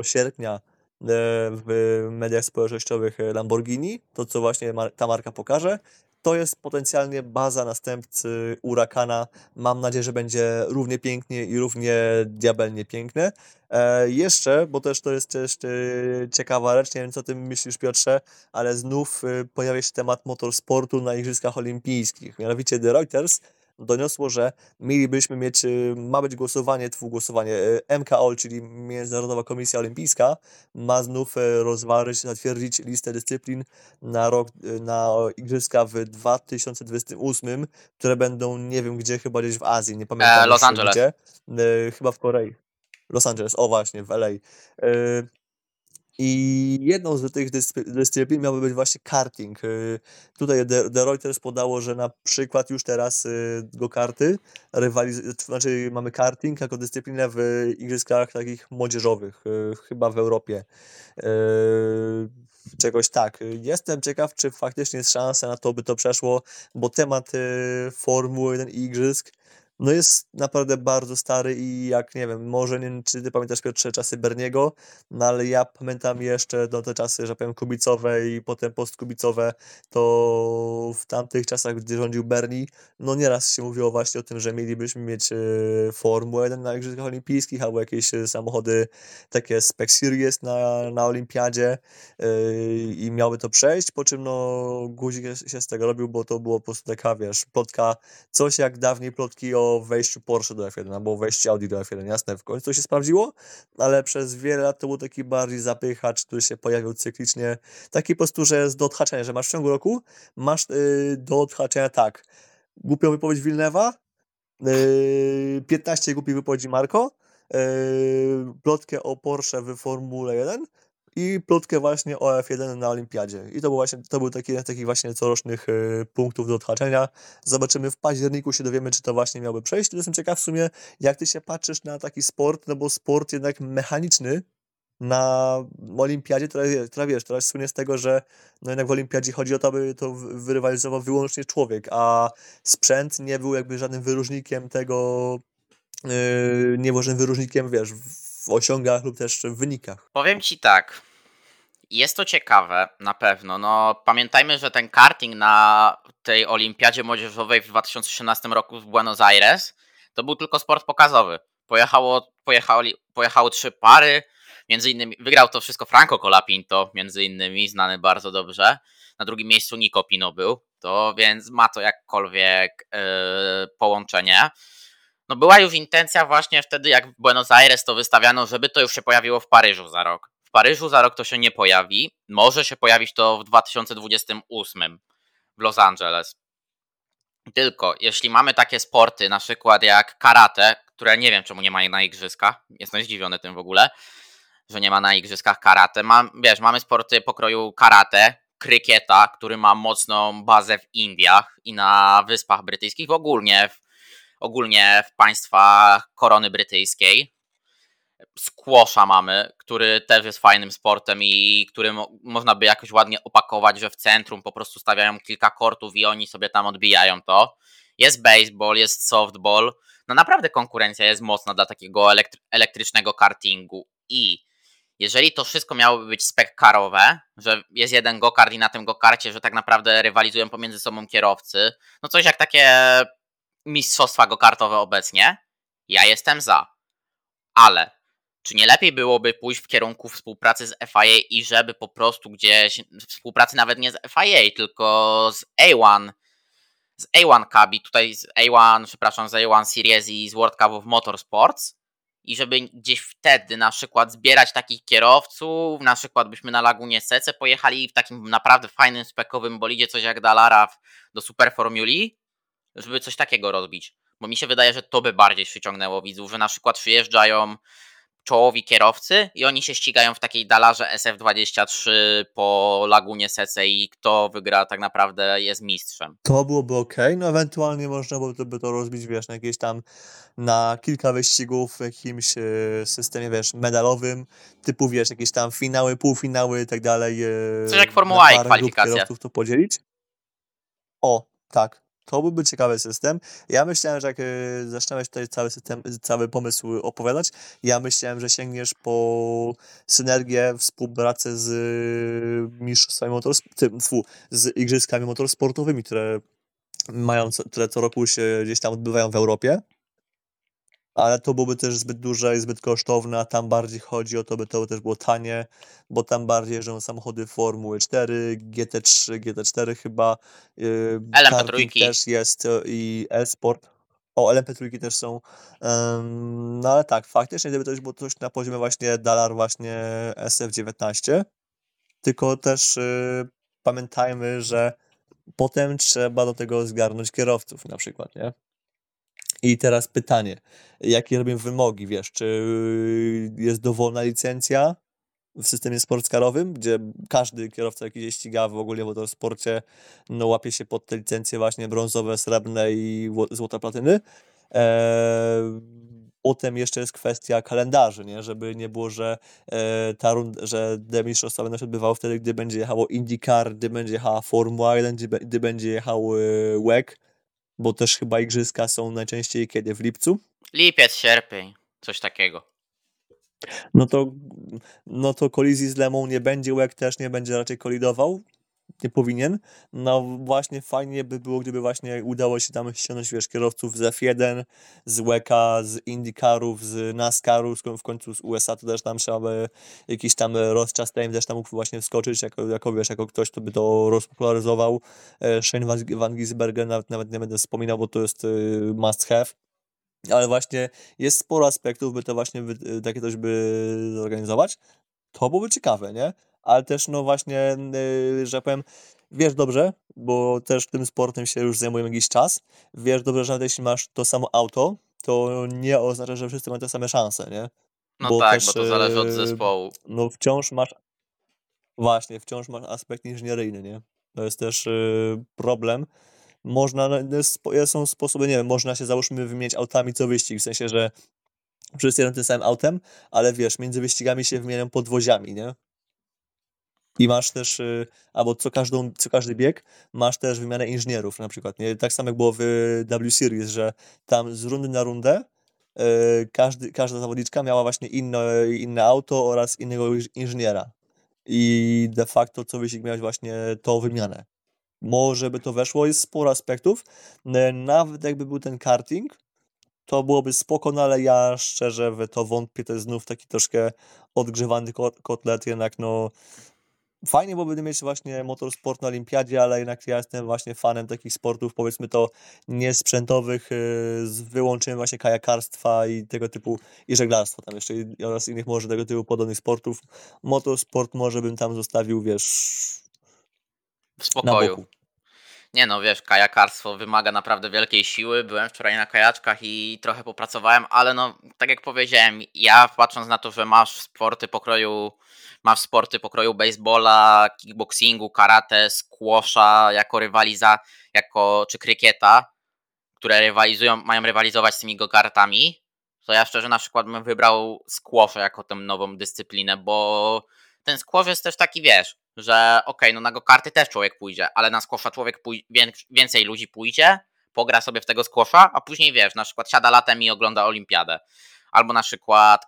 sierpnia w mediach społecznościowych Lamborghini, to co właśnie ta marka pokaże, to jest potencjalnie baza następcy Huracana. Mam nadzieję, że będzie równie pięknie i równie diabelnie piękne. E, jeszcze, bo też to jest też e, ciekawa rzecz, nie wiem co o tym myślisz Piotrze, ale znów e, pojawia się temat motorsportu na Igrzyskach Olimpijskich. Mianowicie The Reuters doniosło, że mielibyśmy mieć, y, ma być głosowanie, tfu, głosowanie, y, MKOL, czyli Międzynarodowa Komisja Olimpijska, ma znów y, rozważyć, zatwierdzić listę dyscyplin na rok, y, na Igrzyska w 2028, które będą, nie wiem gdzie, chyba gdzieś w Azji, nie pamiętam E, Los Angeles. gdzie, chyba w Korei. Los Angeles, o właśnie, w LA. I jedną z tych dyscy- dyscyplin miałby być właśnie karting. Y, Tutaj The, Reuters podało, że na przykład już teraz y, go-karty, rywaliz- znaczy mamy karting jako dyscyplinę w igrzyskach takich młodzieżowych, y, chyba w Europie. Czegoś tak. Jestem ciekaw, czy faktycznie jest szansa na to, by to przeszło, bo temat Formuły 1 i igrzysk no jest naprawdę bardzo stary i jak, nie wiem, może nie czy ty pamiętasz Piotrze czasy Berniego, no ale ja pamiętam jeszcze no, te czasy, że powiem kubicowe i potem postkubicowe, to w tamtych czasach, gdy rządził Berni, no nieraz się mówiło właśnie o tym, że mielibyśmy mieć e, Formułę 1 na Igrzyskach Olimpijskich albo jakieś e, samochody takie Spec Series na, na Olimpiadzie e, i miały to przejść, po czym no guzik się z tego robił, bo to było po prostu taka, wiesz, plotka, coś jak dawniej plotki o wejściu Porsche do F1 albo wejściu Audi do F1, jasne, w końcu się sprawdziło, ale przez wiele lat to był taki bardziej zapychacz, który się pojawiał cyklicznie, taki po prostu, że jest do odhaczenia, że masz w ciągu roku, masz yy, do odhaczenia tak, głupią wypowiedź Wilnewa, yy, 15 głupich wypowiedzi Marco, yy, plotkę o Porsche w Formule 1 i plotkę właśnie o F1 na Olimpiadzie. I to był właśnie, to był taki jeden z takich właśnie corocznych yy, punktów do odhaczenia. Zobaczymy w październiku się dowiemy, czy to właśnie miałby przejść. Jestem ciekaw w sumie, jak ty się patrzysz na taki sport, no bo sport jednak mechaniczny, na olimpiadzie, która, wiesz, która słynie z tego, że no jednak w olimpiadzie chodzi o to, aby to wyrywalizował wyłącznie człowiek, a sprzęt nie był jakby żadnym wyróżnikiem tego, yy, nie był żadnym wyróżnikiem, wiesz, w osiągach lub też w wynikach. Powiem ci tak, jest to ciekawe, na pewno. No, pamiętajmy, że ten karting na tej olimpiadzie młodzieżowej w 2018 roku w Buenos Aires to był tylko sport pokazowy. Pojechało, pojechali, pojechały trzy pary, między innymi wygrał to wszystko Franco Colapinto, między innymi, znany bardzo dobrze. Na drugim miejscu Nico Pino był, to więc ma to jakkolwiek yy, połączenie. No była już intencja właśnie wtedy, jak w Buenos Aires to wystawiano, żeby to już się pojawiło w Paryżu za rok. W Paryżu za rok to się nie pojawi. Może się pojawić to w 2028 w Los Angeles. Tylko jeśli mamy takie sporty, na przykład jak karate, które nie wiem czemu nie ma na igrzyskach, jestem zdziwiony tym w ogóle, że nie ma na igrzyskach karate. Mam, wiesz, mamy sporty pokroju karate, krykieta, który ma mocną bazę w Indiach i na Wyspach Brytyjskich, ogólnie w, ogólnie w państwach korony brytyjskiej. Squasha mamy, który też jest fajnym sportem i który mo można by jakoś ładnie opakować, że w centrum po prostu stawiają kilka kortów i oni sobie tam odbijają to. Jest baseball, jest softball. No naprawdę konkurencja jest mocna dla takiego elektry elektrycznego kartingu i jeżeli to wszystko miałoby być spekkarowe, że jest jeden gokart i na tym gokarcie, że tak naprawdę rywalizują pomiędzy sobą kierowcy, no coś jak takie mistrzostwa gokartowe obecnie, ja jestem za. Ale czy nie lepiej byłoby pójść w kierunku współpracy z FIA i żeby po prostu gdzieś, współpracy nawet nie z FIA, tylko z A1, z A1 Cup tutaj z A1, przepraszam, z A1 Series i z World Cup of Motorsports, i żeby gdzieś wtedy na przykład zbierać takich kierowców, na przykład byśmy na Lagunie Sece pojechali w takim naprawdę fajnym, spekowym bolidzie, coś jak Dalara do Super Formuli, żeby coś takiego rozbić. Bo mi się wydaje, że to by bardziej przyciągnęło widzów, że na przykład przyjeżdżają czołowi kierowcy i oni się ścigają w takiej dalarze SF23 po Lagunie Sece i kto wygra tak naprawdę jest mistrzem. To byłoby ok, no ewentualnie można byłoby to rozbić, wiesz, na jakieś tam na kilka wyścigów w jakimś e, systemie, wiesz, medalowym, typu, wiesz, jakieś tam finały, półfinały i tak dalej. E, Coś jak Formuła i kwalifikacja. to podzielić. O, tak, to byłby ciekawy system. Ja myślałem, że jak e, zaczynałeś tutaj cały system, cały pomysł opowiadać, ja myślałem, że sięgniesz po synergię, współpracę z mistrzostwami motorsportowymi, z igrzyskami motorsportowymi, które mają, które co roku się gdzieś tam odbywają w Europie ale to byłoby też zbyt duże i zbyt kosztowne, a tam bardziej chodzi o to, by to też było tanie, bo tam bardziej jeżdżą samochody Formuły 4, GT3, GT4 chyba, yy, LMP3 też jest e, i e-sport. O, LMP3 też są. no ale tak, faktycznie gdyby to już było coś na poziomie właśnie Dalar właśnie SF19, tylko też yy, pamiętajmy, że potem trzeba do tego zgarnąć kierowców na przykład, nie? I teraz pytanie, jakie robią wymogi, wiesz, czy jest dowolna licencja w systemie sportskarowym, gdzie każdy kierowca, jaki się ściga w ogóle w motorsporcie, no łapie się pod te licencje właśnie brązowe, srebrne i złota platyny. Eee, potem jeszcze jest kwestia kalendarzy, nie? żeby nie było, że e, ta runda, że mistrzostwa będą się odbywały wtedy, gdy będzie jechało IndyCar, gdy będzie jechała Formuła 1, gdy, gdy będzie jechał WEC, bo też chyba igrzyska są najczęściej kiedy? W lipcu? Lipiec, sierpień, coś takiego. No to, no to kolizji z Lemą nie będzie, łek też nie będzie raczej kolidował, nie powinien. No właśnie fajnie by było, gdyby właśnie udało się tam ściągnąć, wiesz, kierowców z F1, z WEKA, z IndyCarów, z NASCARu, w końcu z USA to też tam trzeba by jakiś tam Ross Chastain też tam mógł właśnie wskoczyć, jako, jako wiesz, jako ktoś, kto by to rozpopularyzował. E, Shane Van Gisbergen nawet, nawet nie będę wspominał, bo to jest y, must have ale właśnie jest sporo aspektów, by to właśnie takie coś by zorganizować. To byłoby ciekawe, nie? Ale też no właśnie, yy, że powiem, wiesz dobrze, bo też tym sportem się już zajmuję jakiś czas, wiesz dobrze, że nawet jeśli masz to samo auto, to nie oznacza, że wszyscy mają te same szanse, nie? No bo tak, też, bo to zależy od yy, zespołu. No wciąż masz, właśnie, wciąż masz aspekt inżynieryjny, nie? To jest też yy, problem. Można, no, są sposoby, nie wiem, można się załóżmy wymieniać autami co wyścig, w sensie, że wszyscy jadą tym samym autem, ale wiesz, między wyścigami się wymieniają podwoziami, nie? I masz też, y, albo co, każdą, co każdy bieg, masz też wymianę inżynierów na przykład, nie? Tak samo jak było w W Series, że tam z rundy na rundę y, każdy, każda zawodniczka miała właśnie inne, inne auto oraz innego inżyniera. I de facto co wyścig miałeś właśnie tą wymianę. Może by to weszło, jest sporo aspektów. Nawet jakby był ten karting, to byłoby spoko, no ale ja szczerze w to wątpię, to jest znów taki troszkę odgrzewany kotlet, jednak no fajnie byłoby mieć właśnie motorsport na olimpiadzie, ale jednak ja jestem właśnie fanem takich sportów, powiedzmy to niesprzętowych, y, z wyłączeniem właśnie kajakarstwa i tego typu, i żeglarstwa tam jeszcze oraz innych może tego typu podobnych sportów. Motorsport może bym tam zostawił, wiesz, w spokoju. Nie no, wiesz, kajakarstwo wymaga naprawdę wielkiej siły. Byłem wczoraj na kajaczkach i trochę popracowałem, ale no, tak jak powiedziałem, ja patrząc na to, że masz sporty pokroju, masz sporty pokroju baseballa, kickboxingu, karate, squasha jako rywaliza, jako, czy krykieta, które rywalizują, mają rywalizować z tymi gokartami, to ja szczerze na przykład bym wybrał squasha jako tę nową dyscyplinę, bo ten squash jest też taki, wiesz, że okej, okay, no na go karty też człowiek pójdzie, ale na skłosza człowiek więcej ludzi pójdzie, pogra sobie w tego skłosza, a później wiesz, na przykład siada latem i ogląda olimpiadę. Albo na przykład,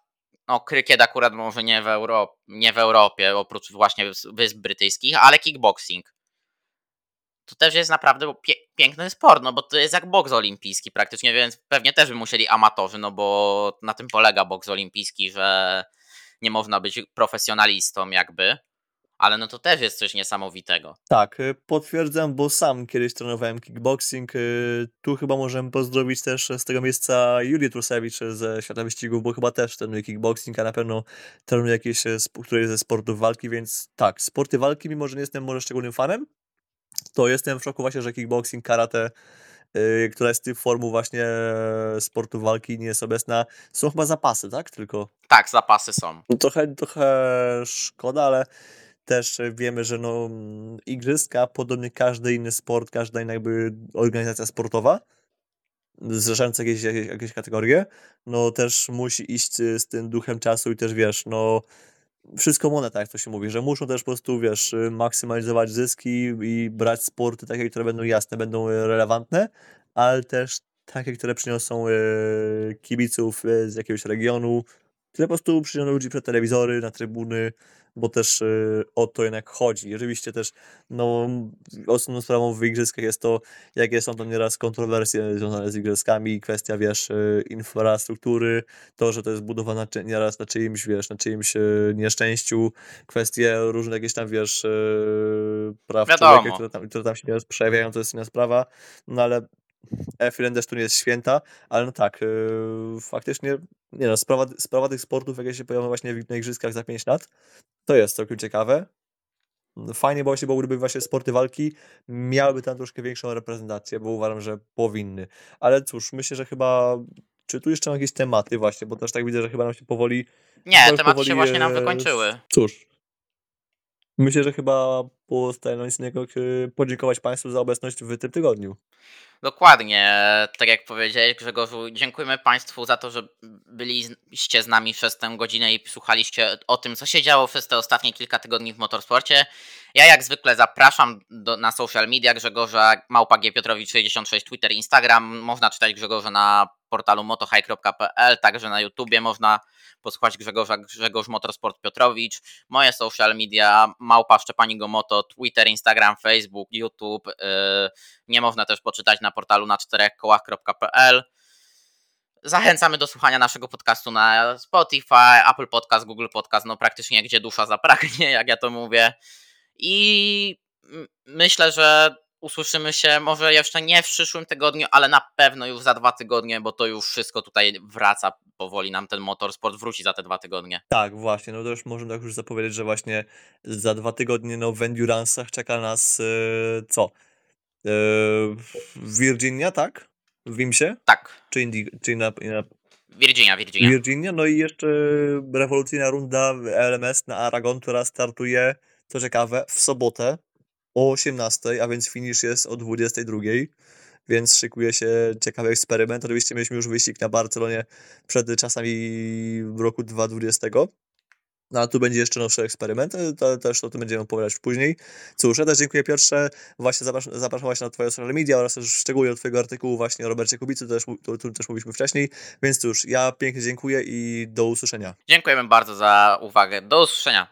no krykiet akurat może nie w, Euro- nie w Europie, oprócz właśnie Wysp Brytyjskich, ale kickboxing. To też jest naprawdę piękny sport, no bo to jest jak boks olimpijski praktycznie, więc pewnie też by musieli amatorzy, no bo na tym polega boks olimpijski, że nie można być profesjonalistą jakby ale no to też jest coś niesamowitego. Tak, y, potwierdzam, bo sam kiedyś trenowałem kickboxing. Y, tu chyba możemy pozdrowić też z tego miejsca Julię Trusewicz ze Świata Wyścigów, bo chyba też trenuje kickboxing, a na pewno trenuje jakieś, y, któreś ze sportów walki, więc tak, sporty walki, mimo że nie jestem może szczególnym fanem, to jestem w szoku właśnie, że kickboxing, karate, która jest tych formu właśnie sportu walki nie jest obecna. Są chyba zapasy, tak? Tylko. Tak, zapasy są. No trochę, trochę szkoda, ale też wiemy, że no, igrzyska, podobnie każdy inny sport, każda inna jakby organizacja sportowa, zrzeszająca jakieś, jakieś, jakieś kategorie, no też musi iść z tym duchem czasu i też wiesz, no wszystko moneta, jak to się mówi, że muszą też po prostu, wiesz, maksymalizować zyski i brać sporty takie, które będą jasne, będą relevantne, ale też takie, które przyniosą kibiców z jakiegoś regionu, które po prostu przyniosą ludzi przed telewizory, na trybuny, bo też y, o to jednak chodzi. Oczywiście też no, osobną sprawą w igrzyskach jest to, jakie są tam nieraz kontrowersje związane z igrzyskami, kwestia, wiesz, y, infrastruktury, to, że to jest budowane nieraz na czyimś, wiesz, na czyimś y, nieszczęściu, kwestie różnych jakichś tam, wiesz, praw Wiadomo. człowieka, które tam, które tam się nieraz przejawiają, to jest inna sprawa, no ale F1 też tu nie jest święta, ale no tak, yy, faktycznie, nie no, sprawa, sprawa tych sportów, jakie się pojawią właśnie na igrzyskach za 5 lat, to jest całkiem ciekawe. Fajnie było się, bo gdyby właśnie sporty walki miałyby tam troszkę większą reprezentację, bo uważam, że powinny. Ale cóż, myślę, że chyba. Czy tu jeszcze jakieś tematy właśnie, bo też tak widzę, że chyba nam się powoli. Nie, tematy powoli, się właśnie nam wykończyły. Cóż. Myślę, że chyba pozostaje nic innego, podziękować Państwu za obecność w tym tygodniu. Dokładnie, tak jak powiedziałeś Grzegorzu, dziękujemy Państwu za to, że byliście z nami przez tę godzinę i słuchaliście o tym, co się działo przez te ostatnie kilka tygodni w motorsporcie. Ja jak zwykle zapraszam do, na social media Grzegorza, małpa Piotrowicz66, Twitter, Instagram. Można czytać Grzegorza na portalu motohigh.pl, także na YouTubie można posłuchać Grzegorza, Grzegorz Motorsport Piotrowicz. Moje social media, małpa Szczepanigo Moto, Twitter, Instagram, Facebook, YouTube. Yy, nie można też poczytać na portalu na czterech kołach.pl. Zachęcamy do słuchania naszego podcastu na Spotify, Apple Podcast, Google Podcast, no praktycznie gdzie dusza zapragnie, jak ja to mówię. I myślę, że usłyszymy się może jeszcze nie w przyszłym tygodniu, ale na pewno już za dwa tygodnie, bo to już wszystko tutaj wraca powoli nam ten motorsport wróci za te dwa tygodnie. Tak, właśnie, no to już możemy tak już zapowiedzieć, że właśnie za dwa tygodnie no w Endurance'ach czeka nas yy, co? Yy, Virginia, tak? W Wimsie? Tak. Czy, Indi czy na, na... Virginia, Virginia. Virginia, no i jeszcze rewolucyjna runda LMS na Aragon, która startuje, co ciekawe, w sobotę o 18, a więc finish jest o 22. więc szykuje się ciekawy eksperyment. Oczywiście mieliśmy już wyścig na Barcelonie przed czasami w roku 2020. No a tu będzie jeszcze nowszy eksperyment, to też o tym będziemy opowiadać później. Cóż, ja też dziękuję Piotrze, właśnie zapraszam, zapraszam właśnie na twoje social media oraz też szczególnie do twojego artykułu właśnie o Robercie Kubicy, też, to, tu też mówiliśmy wcześniej, więc cóż, ja pięknie dziękuję i do usłyszenia. Dziękujemy bardzo za uwagę. Do usłyszenia.